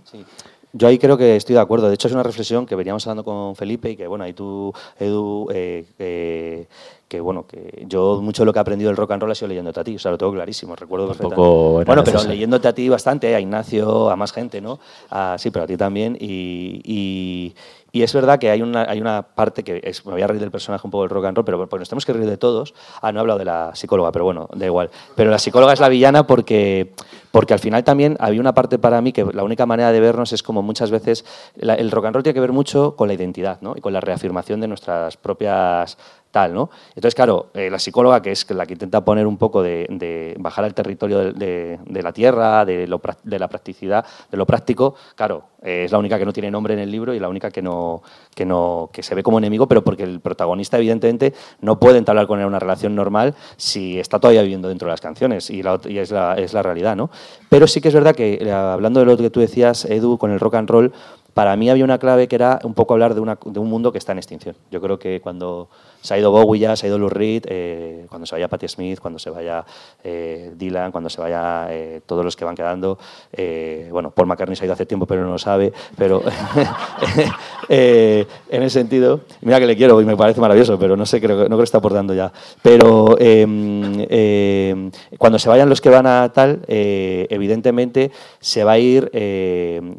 Yo ahí creo que estoy de acuerdo. De hecho, es una reflexión que veníamos hablando con Felipe y que, bueno, ahí tú, Edu, eh, que, bueno, que yo mucho de lo que he aprendido del rock and roll ha sido leyéndote a ti, o sea, lo tengo clarísimo, recuerdo perfectamente. Bueno, pero leyéndote a ti bastante, a Ignacio, a más gente, ¿no? sí, pero a ti también. y, y es verdad que hay una, hay una parte que es, me voy a reír del personaje un poco del rock and roll, pero pues nos tenemos que reír de todos. Ah, no he hablado de la psicóloga, pero bueno, da igual. Pero la psicóloga es la villana porque, porque al final también había una parte para mí que la única manera de vernos es como muchas veces el rock and roll tiene que ver mucho con la identidad ¿no? y con la reafirmación de nuestras propias ¿no? Entonces, claro, eh, la psicóloga, que es la que intenta poner un poco de, bajar al territorio de, la tierra, de, la practicidad, de lo práctico, claro, eh, es la única que no tiene nombre en el libro y la única que no, que no que se ve como enemigo, pero porque el protagonista, evidentemente, no puede entablar con él una relación normal si está todavía viviendo dentro de las canciones, y, es, la, es la realidad, ¿no? Pero sí que es verdad que, eh, hablando de lo que tú decías, Edu, con el rock and roll, para mí había una clave que era un poco hablar de, un mundo que está en extinción. Yo creo que cuando se ha ido Bowie ya, se ha ido Lou Reed, eh, cuando se vaya Patti Smith, cuando se vaya eh, Dylan, cuando se vaya eh, todos los que van quedando. bueno, Paul McCartney se ha ido hace tiempo, pero no lo sabe. Pero en ese sentido, mira que le quiero y me parece maravilloso, pero no sé, creo, no creo que está aportando ya. Pero em, em, cuando se vayan los que van a tal, evidentemente se va a ir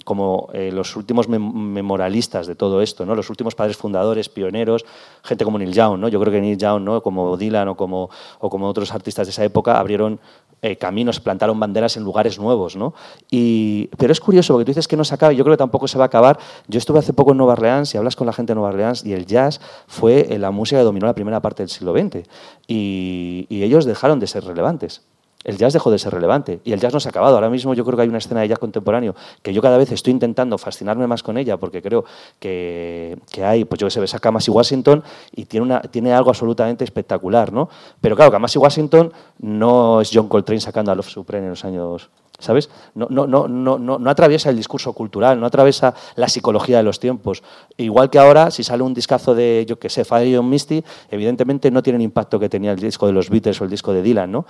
como los últimos memorialistas de todo esto, los últimos padres fundadores, pioneros, gente como Neil Young yo creo que Neil Young, como Dylan o como, otros artistas de esa época, abrieron eh, caminos, plantaron banderas en lugares nuevos. Y, pero es curioso, porque tú dices que no se acaba, y yo creo que tampoco se va a acabar. Yo estuve hace poco en Nueva Orleans y hablas con la gente de Nueva Orleans y el jazz fue eh, la música que dominó la primera parte del siglo XX. y ellos dejaron de ser relevantes el jazz dejó de ser relevante y el jazz no se ha acabado. Ahora mismo yo creo que hay una escena de jazz contemporáneo que yo cada vez estoy intentando fascinarme más con ella porque creo que, hay, pues yo que sé, ves a Kamasi Washington y tiene, una, tiene algo absolutamente espectacular, ¿no? Pero claro, Kamasi Washington no es John Coltrane sacando a Love Supreme en los años ¿sabes? No, no, no, no, no, atraviesa el discurso cultural, no atraviesa la psicología de los tiempos. Igual que ahora, si sale un discazo de, yo qué sé, Fire Misty, evidentemente no tiene el impacto que tenía el disco de los Beatles o el disco de Dylan, ¿no?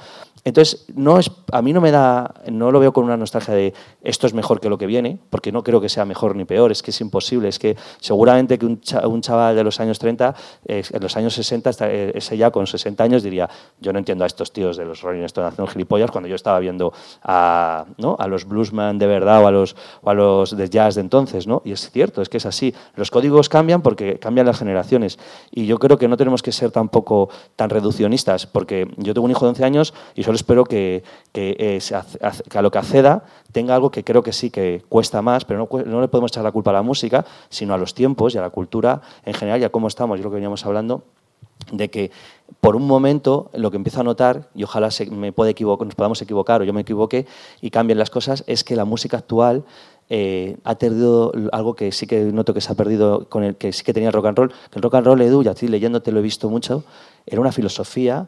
Entonces, no es, a mí no me da, no lo veo con una nostalgia de esto es mejor que lo que viene, porque no creo que sea mejor ni peor, es que es imposible, es que seguramente que un, chaval de los años 30, en los años 60, eh, ese ya con 60 años diría, yo no entiendo a estos tíos de los Rolling Stones haciendo gilipollas cuando yo estaba viendo a a, los bluesman de verdad o a los, a los de jazz de entonces. ¿no? Y es cierto, es que es así. Los códigos cambian porque cambian las generaciones. Y yo creo que no tenemos que ser tampoco tan reduccionistas, porque yo tengo un hijo de 11 años y solo espero que, que, eh, a lo que acceda tenga algo que creo que sí que cuesta más, pero no, no, le podemos echar la culpa a la música, sino a los tiempos y a la cultura en general y a cómo estamos, yo lo que veníamos hablando, de que por un momento lo que empiezo a notar, y ojalá me puede nos podamos equivocar o yo me equivoqué y cambien las cosas, es que la música actual eh, ha perdido algo que sí que noto que se ha perdido con el que sí que tenía el rock and roll. Que el rock and roll, Edu, y leyéndote lo he visto mucho, era una filosofía,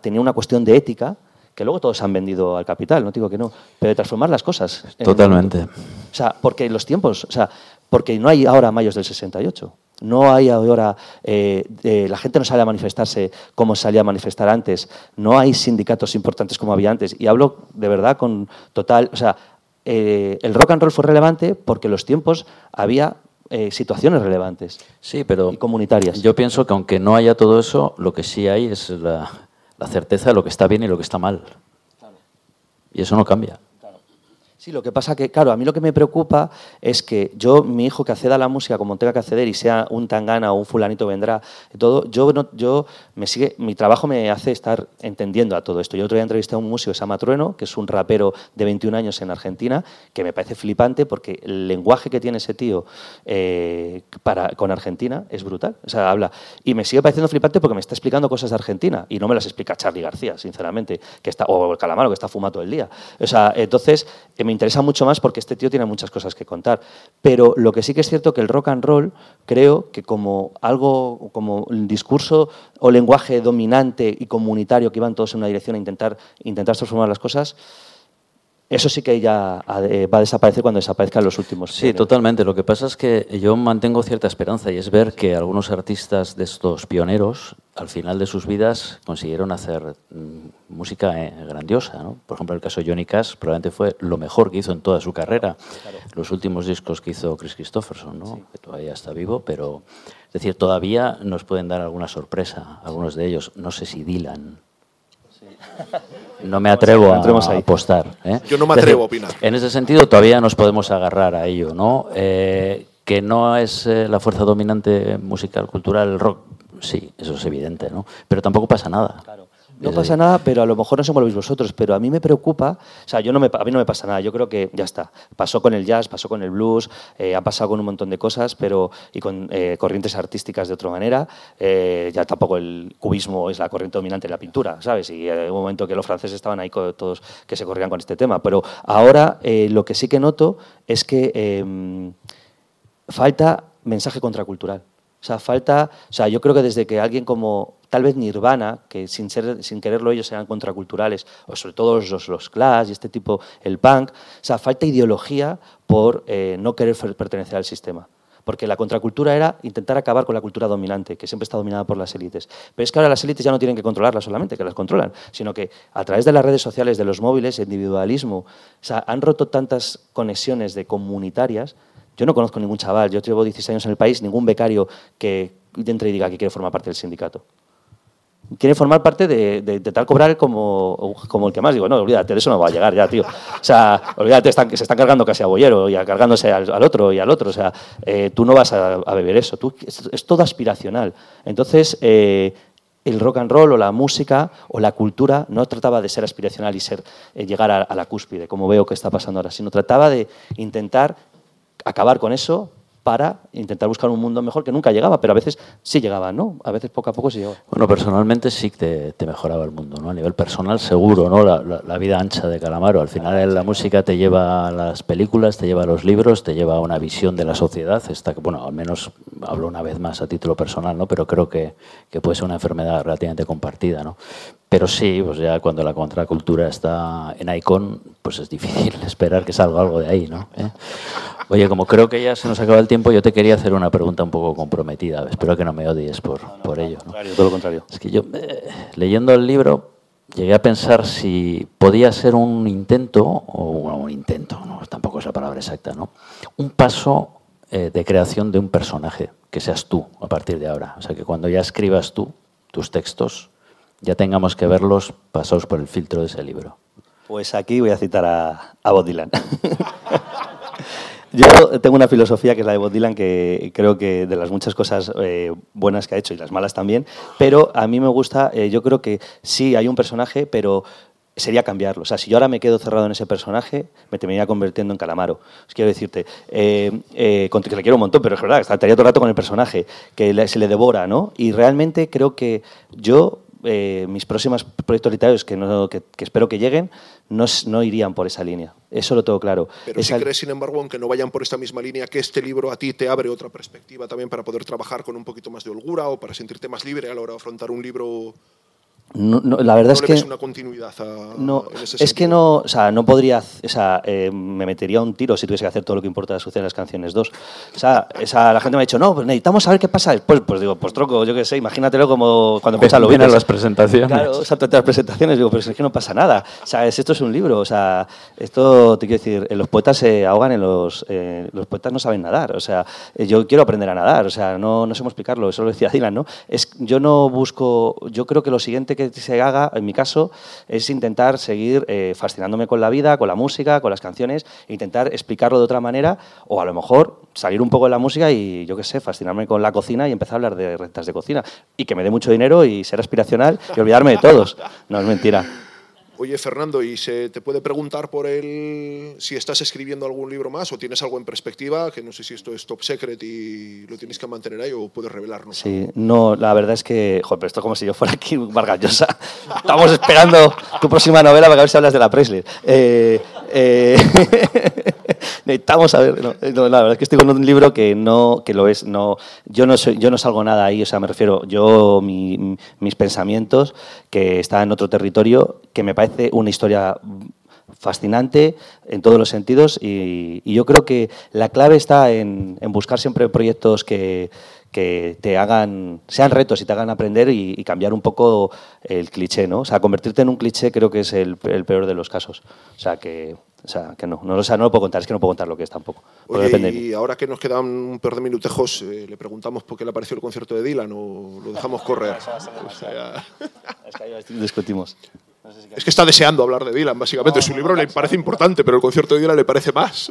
tenía una cuestión de ética que luego todos han vendido al capital, no digo que no, pero de transformar las cosas. Totalmente. o sea, porque los tiempos, o sea, porque no hay ahora mayos del 68. No hay ahora, eh, la gente no sale a manifestarse como salía a manifestar antes. No hay sindicatos importantes como había antes. Y hablo de verdad con total, o sea, eh, el rock and roll fue relevante porque en los tiempos había eh, situaciones relevantes. Sí, pero y comunitarias. Yo pienso que aunque no haya todo eso, lo que sí hay es la, la certeza de lo que está bien y lo que está mal. Y eso no cambia. Sí, lo que pasa que, claro, a mí lo que me preocupa es que yo, mi hijo que acceda a la música como tenga que acceder y sea un tangana o un fulanito vendrá, todo, yo, no, yo me sigue, mi trabajo me hace estar entendiendo a todo esto. Yo otro día entrevisté a un músico que se que es un rapero de 21 años en Argentina, que me parece flipante porque el lenguaje que tiene ese tío eh, para, con Argentina es brutal. O sea, habla. Y me sigue pareciendo flipante porque me está explicando cosas de Argentina y no me las explica Charlie García, sinceramente, que está, o el Calamaro, que está fumado todo el día. O sea, entonces, interesa mucho más porque este tío tiene muchas cosas que contar. Pero lo que sí que es cierto que el rock and roll, creo que como algo, como el discurso o lenguaje dominante y comunitario que iban todos en una dirección a intentar, intentar transformar las cosas, eso sí que ya eh, va a desaparecer cuando desaparezcan los últimos. Sí, totalmente. Lo que pasa es que yo mantengo cierta esperanza y es ver que algunos artistas de estos pioneros, al final de sus vidas, consiguieron hacer mm, música eh, grandiosa. ¿no? Por ejemplo, el caso de Johnny Cash probablemente fue lo mejor que hizo en toda su carrera. Los últimos discos que hizo Chris Christopherson, ¿no? que todavía está vivo, pero es decir, todavía nos pueden dar alguna sorpresa, algunos de ellos. No sé si Dylan. No me atrevo a, apostar. ¿eh? Yo no me atrevo a opinar. En ese sentido, todavía nos podemos agarrar a ello, ¿no? Eh, que no es eh, la fuerza dominante musical, cultural, el rock, sí, eso es evidente, ¿no? Pero tampoco pasa nada. No pasa nada, pero a lo mejor no se lo vosotros, pero a mí me preocupa, o sea, yo no me, a mí no me pasa nada, yo creo que ya está. Pasó con el jazz, pasó con el blues, eh, ha pasado con un montón de cosas, pero y con eh, corrientes artísticas de otra manera, eh, ya tampoco el cubismo es la corriente dominante en la pintura, ¿sabes? Y en un momento que los franceses estaban ahí todos que se corrían con este tema, pero ahora lo que sí que noto es que em, falta mensaje contracultural. O sea, falta, o sea, yo creo que desde que alguien como tal vez Nirvana, que sin, quererlo ellos eran contraculturales, o sobre todo los, los Clash y este tipo, el punk, o sea, falta ideología por eh, no querer pertenecer al sistema. Porque la contracultura era intentar acabar con la cultura dominante, que siempre está dominada por las élites. Pero es que ahora las élites ya no tienen que controlarla solamente, que las controlan, sino que a través de las redes sociales, de los móviles, el individualismo, o sea, han roto tantas conexiones de comunitarias yo no conozco ningún chaval, yo llevo 16 años en el país, ningún becario que entre y diga que quiere formar parte del sindicato. Quiere formar parte de, tal cobrar como, como el que más. Digo, no, olvídate, de eso no va a llegar ya, tío. O sea, olvídate, están, se están cargando casi a Bollero y a, cargándose al, otro y al otro. O sea, eh, tú no vas a, beber eso. Tú, es, todo aspiracional. Entonces, eh, el rock and roll o la música o la cultura no trataba de ser aspiracional y ser, eh, llegar a, a, la cúspide, como veo que está pasando ahora, sino trataba de intentar acabar con eso para intentar buscar un mundo mejor que nunca llegaba, pero a veces sí llegaba, ¿no? A veces poco a poco sí llegaba. Bueno, personalmente sí que te, mejoraba el mundo, ¿no? A nivel personal seguro, ¿no? La, vida ancha de Calamaro. Al final la música te lleva a las películas, te lleva a los libros, te lleva a una visión de la sociedad. Esta, bueno, al menos hablo una vez más a título personal, ¿no? Pero creo que, que puede ser una enfermedad relativamente compartida, ¿no? Pero sí, pues ya cuando la contracultura está en Icon, pues es difícil esperar que salga algo de ahí, ¿no? ¿Eh? Oye, como creo que ya se nos acaba el tiempo, yo te quería hacer una pregunta un poco comprometida. Espero que no me odies por, por ello. ¿no? Todo lo contrario. Es que yo, eh, leyendo el libro, llegué a pensar si podía ser un intento, o bueno, un intento, no, tampoco es la palabra exacta, ¿no? Un paso eh, de creación de un personaje, que seas tú a partir de ahora. O sea, que cuando ya escribas tú tus textos, ya tengamos que verlos pasados por el filtro de ese libro. Pues aquí voy a citar a, a Bob Dylan. Yo tengo una filosofía que es la de Bob Dylan, que creo que de las muchas cosas eh, buenas que ha hecho y las malas también, pero a mí me gusta, eh, yo creo que sí hay un personaje, pero sería cambiarlo. O sea, si yo ahora me quedo cerrado en ese personaje, me terminaría convirtiendo en Calamaro. Os quiero decirte, eh, que le quiero un montón, pero es verdad, estaría todo el rato con el personaje, que se le devora, ¿no? Y realmente creo que yo eh, mis próximos proyectos literarios, que, no, que, espero que lleguen, no, no, irían por esa línea. Eso lo tengo claro. Pero si crees, sin embargo, aunque no vayan por esta misma línea, que este libro a ti te abre otra perspectiva también para poder trabajar con un poquito más de holgura o para sentirte más libre a la hora de afrontar un libro no, la verdad es que una continuidad no es que no o sea no podría o sea eh, me metería un tiro si tuviese que hacer todo lo que importa suceder en las canciones 2 o sea esa, la gente me ha dicho no pues necesitamos saber qué pasa después pues digo pues troco yo qué sé imagínatelo como cuando empiezan lo vienen las presentaciones. Claro exacto las presentaciones digo pero es que no pasa nada o sea esto es un libro o sea esto te quiero decir los poetas se ahogan en los eh, los poetas no saben nadar o sea yo quiero aprender a nadar o sea no no sé cómo explicarlo eso lo decía Dylan no es yo no busco yo creo que lo siguiente que se haga, en mi caso, es intentar seguir eh, fascinándome con la vida, con la música, con las canciones, e intentar explicarlo de otra manera, o a lo mejor salir un poco de la música y, yo qué sé, fascinarme con la cocina y empezar a hablar de rentas de cocina. Y que me dé mucho dinero y ser aspiracional y olvidarme de todos. No, es mentira. Oye, Fernando, ¿y se te puede preguntar por él si estás escribiendo algún libro más o tienes algo en perspectiva? Que no sé si esto es top secret y lo tienes que mantener ahí o puedes revelarnos. Sí, no, la verdad es que, joder, pero esto es como si yo fuera aquí Vargas Llosa. Estamos esperando tu próxima novela para ver si hablas de la Presley. Eh, eh, necesitamos saber. No, la verdad es que estoy con un libro que no, que lo es. No, yo no soy, yo no salgo nada ahí. O sea, me refiero, yo mis pensamientos que están en otro territorio, que me parece una historia fascinante en todos los sentidos y, yo creo que la clave está en, buscar siempre proyectos que, que, te hagan, sean retos y te hagan aprender y, cambiar un poco el cliché, ¿no? O sea, convertirte en un cliché creo que es el, el peor de los casos. O sea, que o sea, que no, no, no lo puedo contar, es que no puedo contar lo que es tampoco. y ahora que nos quedan un par de minutejos, eh, ¿le preguntamos por qué le apareció el concierto de Dylan o lo dejamos correr? es que ahí discutimos. es que está deseando hablar de Dylan, básicamente. Su libro le parece importante, pero el concierto de Dylan le parece más.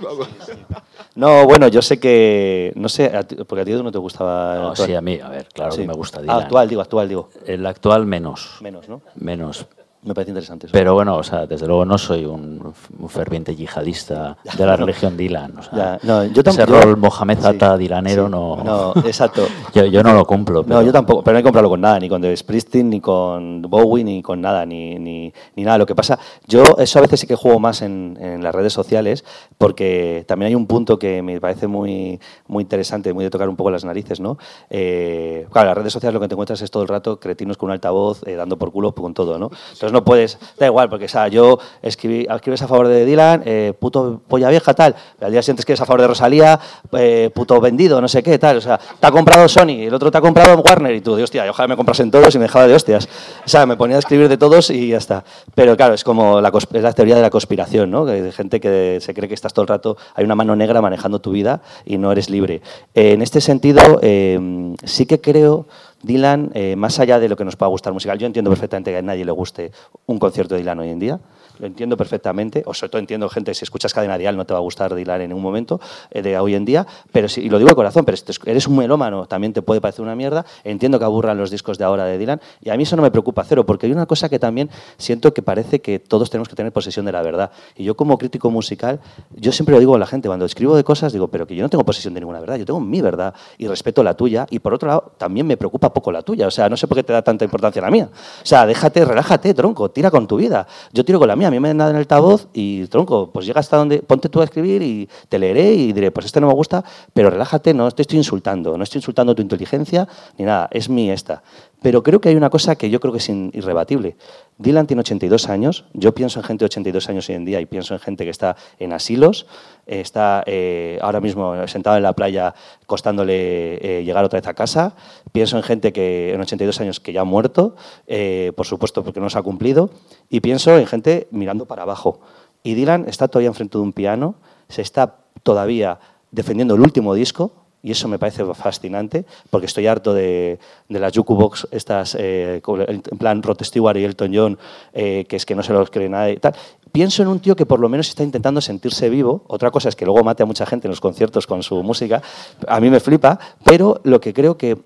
No, bueno, yo sé que. No sé, porque a ti no te gustaba. No, sí, a mí, a ver, claro que me gusta Dylan. Ah, actual, digo, actual, digo. El actual menos. Menos, ¿no? Menos. Me parece interesante. Eso. Pero bueno, o sea, desde luego no soy un, ferviente yihadista de la religión Dylan. O sea, no, yo ese rol Mohamed Atta dilanero no. No, exacto. yo, yo, no lo cumplo. Pero... No, yo tampoco, pero no he comprado con nada, ni con The Springsteen, ni con Bowie, ni con nada, ni, ni, ni, nada. Lo que pasa, yo eso a veces sí que juego más en, en, las redes sociales, porque también hay un punto que me parece muy, muy interesante, muy de tocar un poco las narices, ¿no? Eh, claro, las redes sociales lo que te encuentras es todo el rato cretinos con un altavoz eh, dando por culo con todo, ¿no? Entonces no puedes, da igual, porque o sea, yo escribí, escribes a favor de Dylan, eh, puto polla vieja, tal, al día siguiente escribes a favor de Rosalía, eh, puto vendido, no sé qué, tal, o sea, te ha comprado Sony, el otro te ha comprado Warner, y tú, Dios, hostia, ojalá me comprasen todos y me dejaba de hostias. O sea, me ponía a escribir de todos y ya está. Pero claro, es como la, es la teoría de la conspiración, ¿no? De gente que se cree que estás todo el rato, hay una mano negra manejando tu vida y no eres libre. en este sentido, eh, sí que creo Dylan, eh, más allá de lo que nos pueda gustar musical, yo entiendo perfectamente que a nadie le guste un concierto de Dylan hoy en día lo entiendo perfectamente, o sobre todo entiendo gente, si escuchas Cadena Dial no te va a gustar Dylan en ningún momento eh, de hoy en día, pero sí, y lo digo de corazón, pero si eres un melómano también te puede parecer una mierda, entiendo que aburran los discos de ahora de Dylan, y a mí eso no me preocupa cero, porque hay una cosa que también siento que parece que todos tenemos que tener posesión de la verdad, y yo como crítico musical, yo siempre lo digo a la gente, cuando escribo de cosas, digo, pero que yo no tengo posesión de ninguna verdad, yo tengo mi verdad, y respeto la tuya, y por otro lado, también me preocupa poco la tuya, o sea, no sé por qué te da tanta importancia la mía, o sea, déjate, relájate, tronco, tira con tu vida, yo tiro con la mía, me dan nada en el voz y tronco, pues llega hasta donde, ponte tú a escribir y te leeré y diré, pues este no me gusta, pero relájate, no te estoy insultando, no estoy insultando tu inteligencia ni nada, es mi esta. Pero creo que hay una cosa que yo creo que es irrebatible. Dylan tiene 82 años, yo pienso en gente de 82 años hoy en día y pienso en gente que está en asilos, está eh, ahora mismo sentado en la playa costándole eh, llegar otra vez a casa, pienso en gente que en 82 años que ya ha muerto, eh, por supuesto porque no se ha cumplido, y pienso en gente mirando para abajo. Y Dylan está todavía enfrente de un piano, se está todavía defendiendo el último disco, y eso me parece fascinante, porque estoy harto de, de las jukebox, estas, eh, en plan Rod Stewart y Elton John, eh, que es que no se los cree nadie y tal. Pienso en un tío que por lo menos está intentando sentirse vivo. Otra cosa es que luego mate a mucha gente en los conciertos con su música. A mí me flipa, pero lo que creo que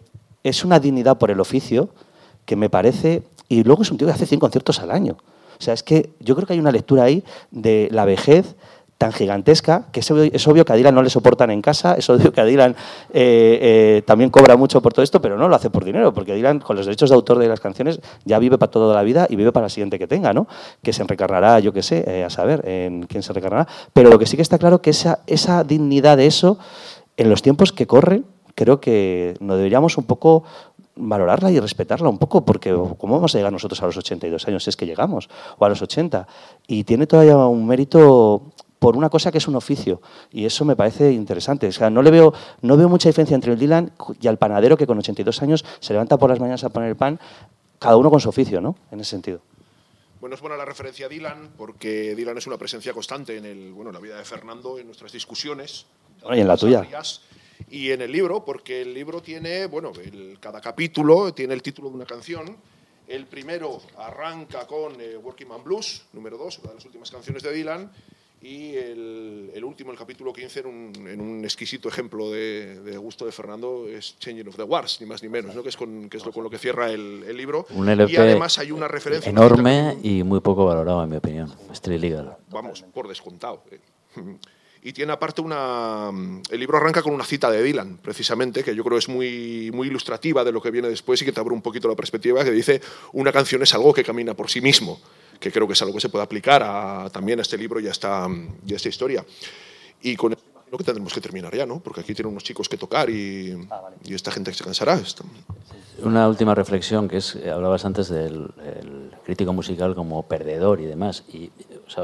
es una dignidad por el oficio que me parece... Y luego es un tío que hace 100 conciertos al año. O sea, es que yo creo que hay una lectura ahí de la vejez tan gigantesca que es obvio, que a Dylan no le soportan en casa, es obvio que a Dylan eh, eh, también cobra mucho por todo esto, pero no lo hace por dinero, porque Dylan con los derechos de autor de las canciones ya vive para toda la vida y vive para la siguiente que tenga, ¿no? Que se enrecarnará, yo qué sé, eh, a saber en quién se recarnará. Pero lo que sí que está claro que esa, esa dignidad de eso, en los tiempos que corren, creo que nos deberíamos un poco valorarla y respetarla un poco, porque ¿cómo vamos a llegar nosotros a los 82 años si es que llegamos? O a los 80. Y tiene todavía un mérito por una cosa que es un oficio. Y eso me parece interesante. O sea, no, le veo, no veo mucha diferencia entre el Dylan y el panadero que con 82 años se levanta por las mañanas a poner el pan, cada uno con su oficio, ¿no? En ese sentido. Bueno, es buena la referencia a Dylan, porque Dylan es una presencia constante en, el, bueno, la vida de Fernando, en nuestras discusiones. y en la tuya. Y en el libro, porque el libro tiene, bueno, cada capítulo tiene el título de una canción. El primero arranca con eh, Working Man Blues, número dos, una de las últimas canciones de Dylan y el, último, el capítulo 15, en un, en un exquisito ejemplo de, gusto de Fernando, es Changing of the Wars, ni más ni menos, ¿no? que, es con, que es con lo que cierra el, el libro. y además hay una referencia. Enorme y muy poco valorado, en mi opinión. Street Legal. Vamos, por descontado. Y tiene aparte una. El libro arranca con una cita de Dylan, precisamente, que yo creo es muy, muy ilustrativa de lo que viene después y que te abre un poquito la perspectiva, que dice: Una canción es algo que camina por sí mismo que creo que es algo que se puede aplicar a, también a este libro y a esta, y esta historia. Y con lo que tendremos que terminar ya, ¿no? Porque aquí tienen unos chicos que tocar y, ah, y esta gente se cansará. Una última reflexión, que es, eh, hablabas antes del crítico musical como perdedor y demás. Y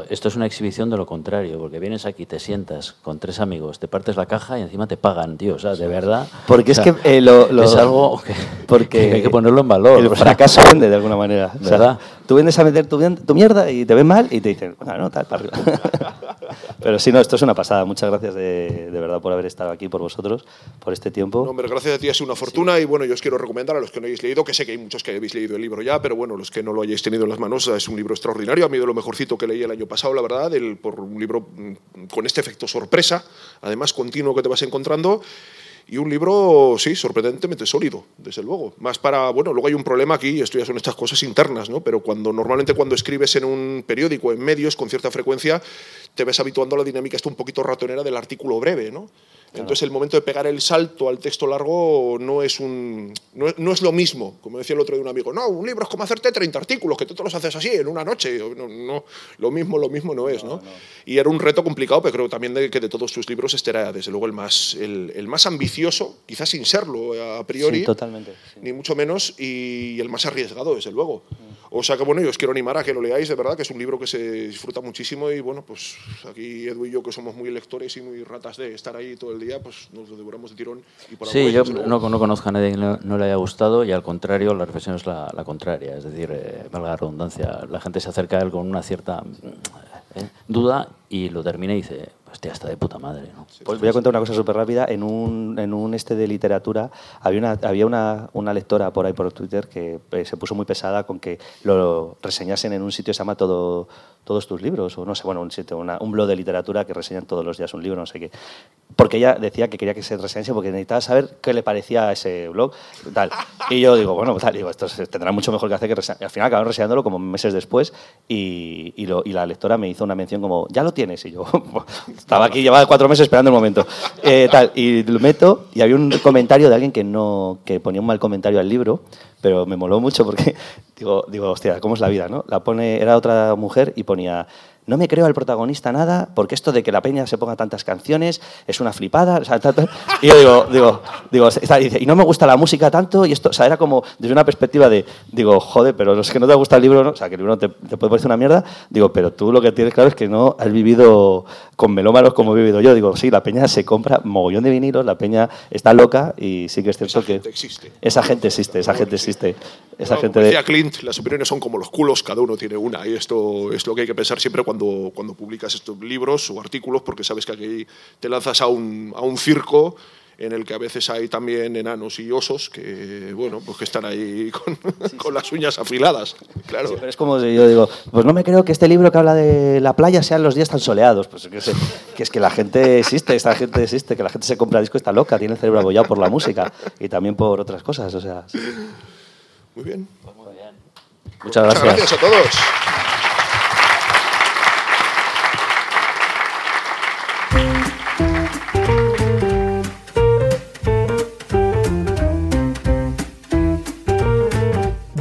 esto es una exhibición de lo contrario, porque vienes aquí, te sientas con tres amigos, te partes la caja y encima te pagan, tío. O sea, de verdad. Porque es que eh, lo, es algo que, porque hay que ponerlo en valor. El fracaso vende de alguna manera. ¿verdad? Tú vienes a meter tu, tu, mierda y te ven mal y te dicen, bueno, no, tal, para arriba. Pero sí, no, esto es una pasada. Muchas gracias de, de, verdad por haber estado aquí, por vosotros, por este tiempo. No, hombre, gracias a ti ha sido una fortuna y bueno, yo os quiero recomendar a los que no hayáis leído, que sé que hay muchos que habéis leído el libro ya, pero bueno, los que no lo hayáis tenido en las manos, es un libro extraordinario. A mí de lo mejorcito que leí el año pasado, la verdad, el, por un libro mm, con este efecto sorpresa, además continuo que te vas encontrando y un libro, sí, sorprendentemente sólido, desde luego. Más para, bueno, luego hay un problema aquí, esto ya son estas cosas internas, ¿no? Pero cuando normalmente cuando escribes en un periódico, en medios, con cierta frecuencia, te ves habituando a la dinámica está un poquito ratonera del artículo breve, ¿no? Entonces el momento de pegar el salto al texto largo no es, un, no, es lo mismo, como decía el otro de un amigo, no, un libro es como hacerte 30 artículos, que tú te los haces así en una noche, no, no lo mismo, lo mismo no es, ¿no? Y era un reto complicado, pero creo también de que de todos tus libros este era desde luego el más, el, más ambicioso, quizás sin serlo a priori, totalmente, ni mucho menos, y el más arriesgado, desde luego. Mm. O sea que bueno, yo os quiero animar a que lo leáis, de verdad, que es un libro que se disfruta muchísimo y bueno, pues aquí Edu y yo que somos muy lectores y muy ratas de estar ahí todo el día, pues nos lo devoramos de tirón. Y por sí, yo no, no, conozco a nadie que no, le haya gustado y al contrario, la reflexión es la, contraria, es decir, eh, valga la redundancia, la gente se acerca a él con una cierta eh, duda y lo termina y dice, hostia, está de puta madre. ¿no? Pues voy a contar una cosa súper rápida. En un, en un este de literatura había, una, había una, una lectora por ahí por Twitter que eh, se puso muy pesada con que lo reseñasen en un sitio que se llama Todo, Todos tus libros, o no sé, bueno, un sitio, un blog de literatura que reseñan todos los días un libro, no sé qué. Porque ella decía que quería que se reseñase porque necesitaba saber qué le parecía a ese blog. Tal. Y yo digo, bueno, tal, digo, esto tendrá mucho mejor que hacer que reseñar. Al final acabaron reseñándolo como meses después y, y, lo, y la lectora me hizo una mención como, ya lo tienes. Y yo, estaba aquí, llevaba cuatro meses esperando el momento. Eh, tal, y lo meto y había un comentario de alguien que, no, que ponía un mal comentario al libro, pero me moló mucho porque digo, digo, hostia, ¿cómo es la vida? ¿no? La pone, era otra mujer y ponía, no me creo al protagonista nada, porque esto de que la peña se ponga tantas canciones es una flipada. O sea, ta, ta". Y yo digo, digo, digo, está- dice, y no me gusta la música tanto, y esto, o sea, era como desde una perspectiva de, digo, joder, pero es que no te gusta el libro, ¿no? o sea, que el libro te, te puede parecer una mierda, digo, pero tú lo que tienes claro es que no has vivido con melómanos como he vivido yo. Digo, sí, la peña se compra mogollón de vinilos, la peña está loca, y sí que es cierto Esa que. gente existe. Esa gente existe, esa gente existe. Esa Bueno, gente como de. decía Clint, las opiniones son como los culos, cada uno tiene una. Y esto es lo que hay que pensar siempre cuando, cuando publicas estos libros o artículos, porque sabes que aquí te lanzas a un, a un circo en el que a veces hay también enanos y osos que, bueno, pues que están ahí con, con las uñas afiladas. Claro. Sí, pero es como si yo digo, pues no me creo que este libro que habla de la playa sean los días tan soleados. Pues que, sé, que es que la gente existe, esta gente existe, que la gente se compra disco está loca, tiene el cerebro abollado por la música y también por otras cosas. O sea, sí. Muy bien. muchas Muchas gracias. gracias a todos.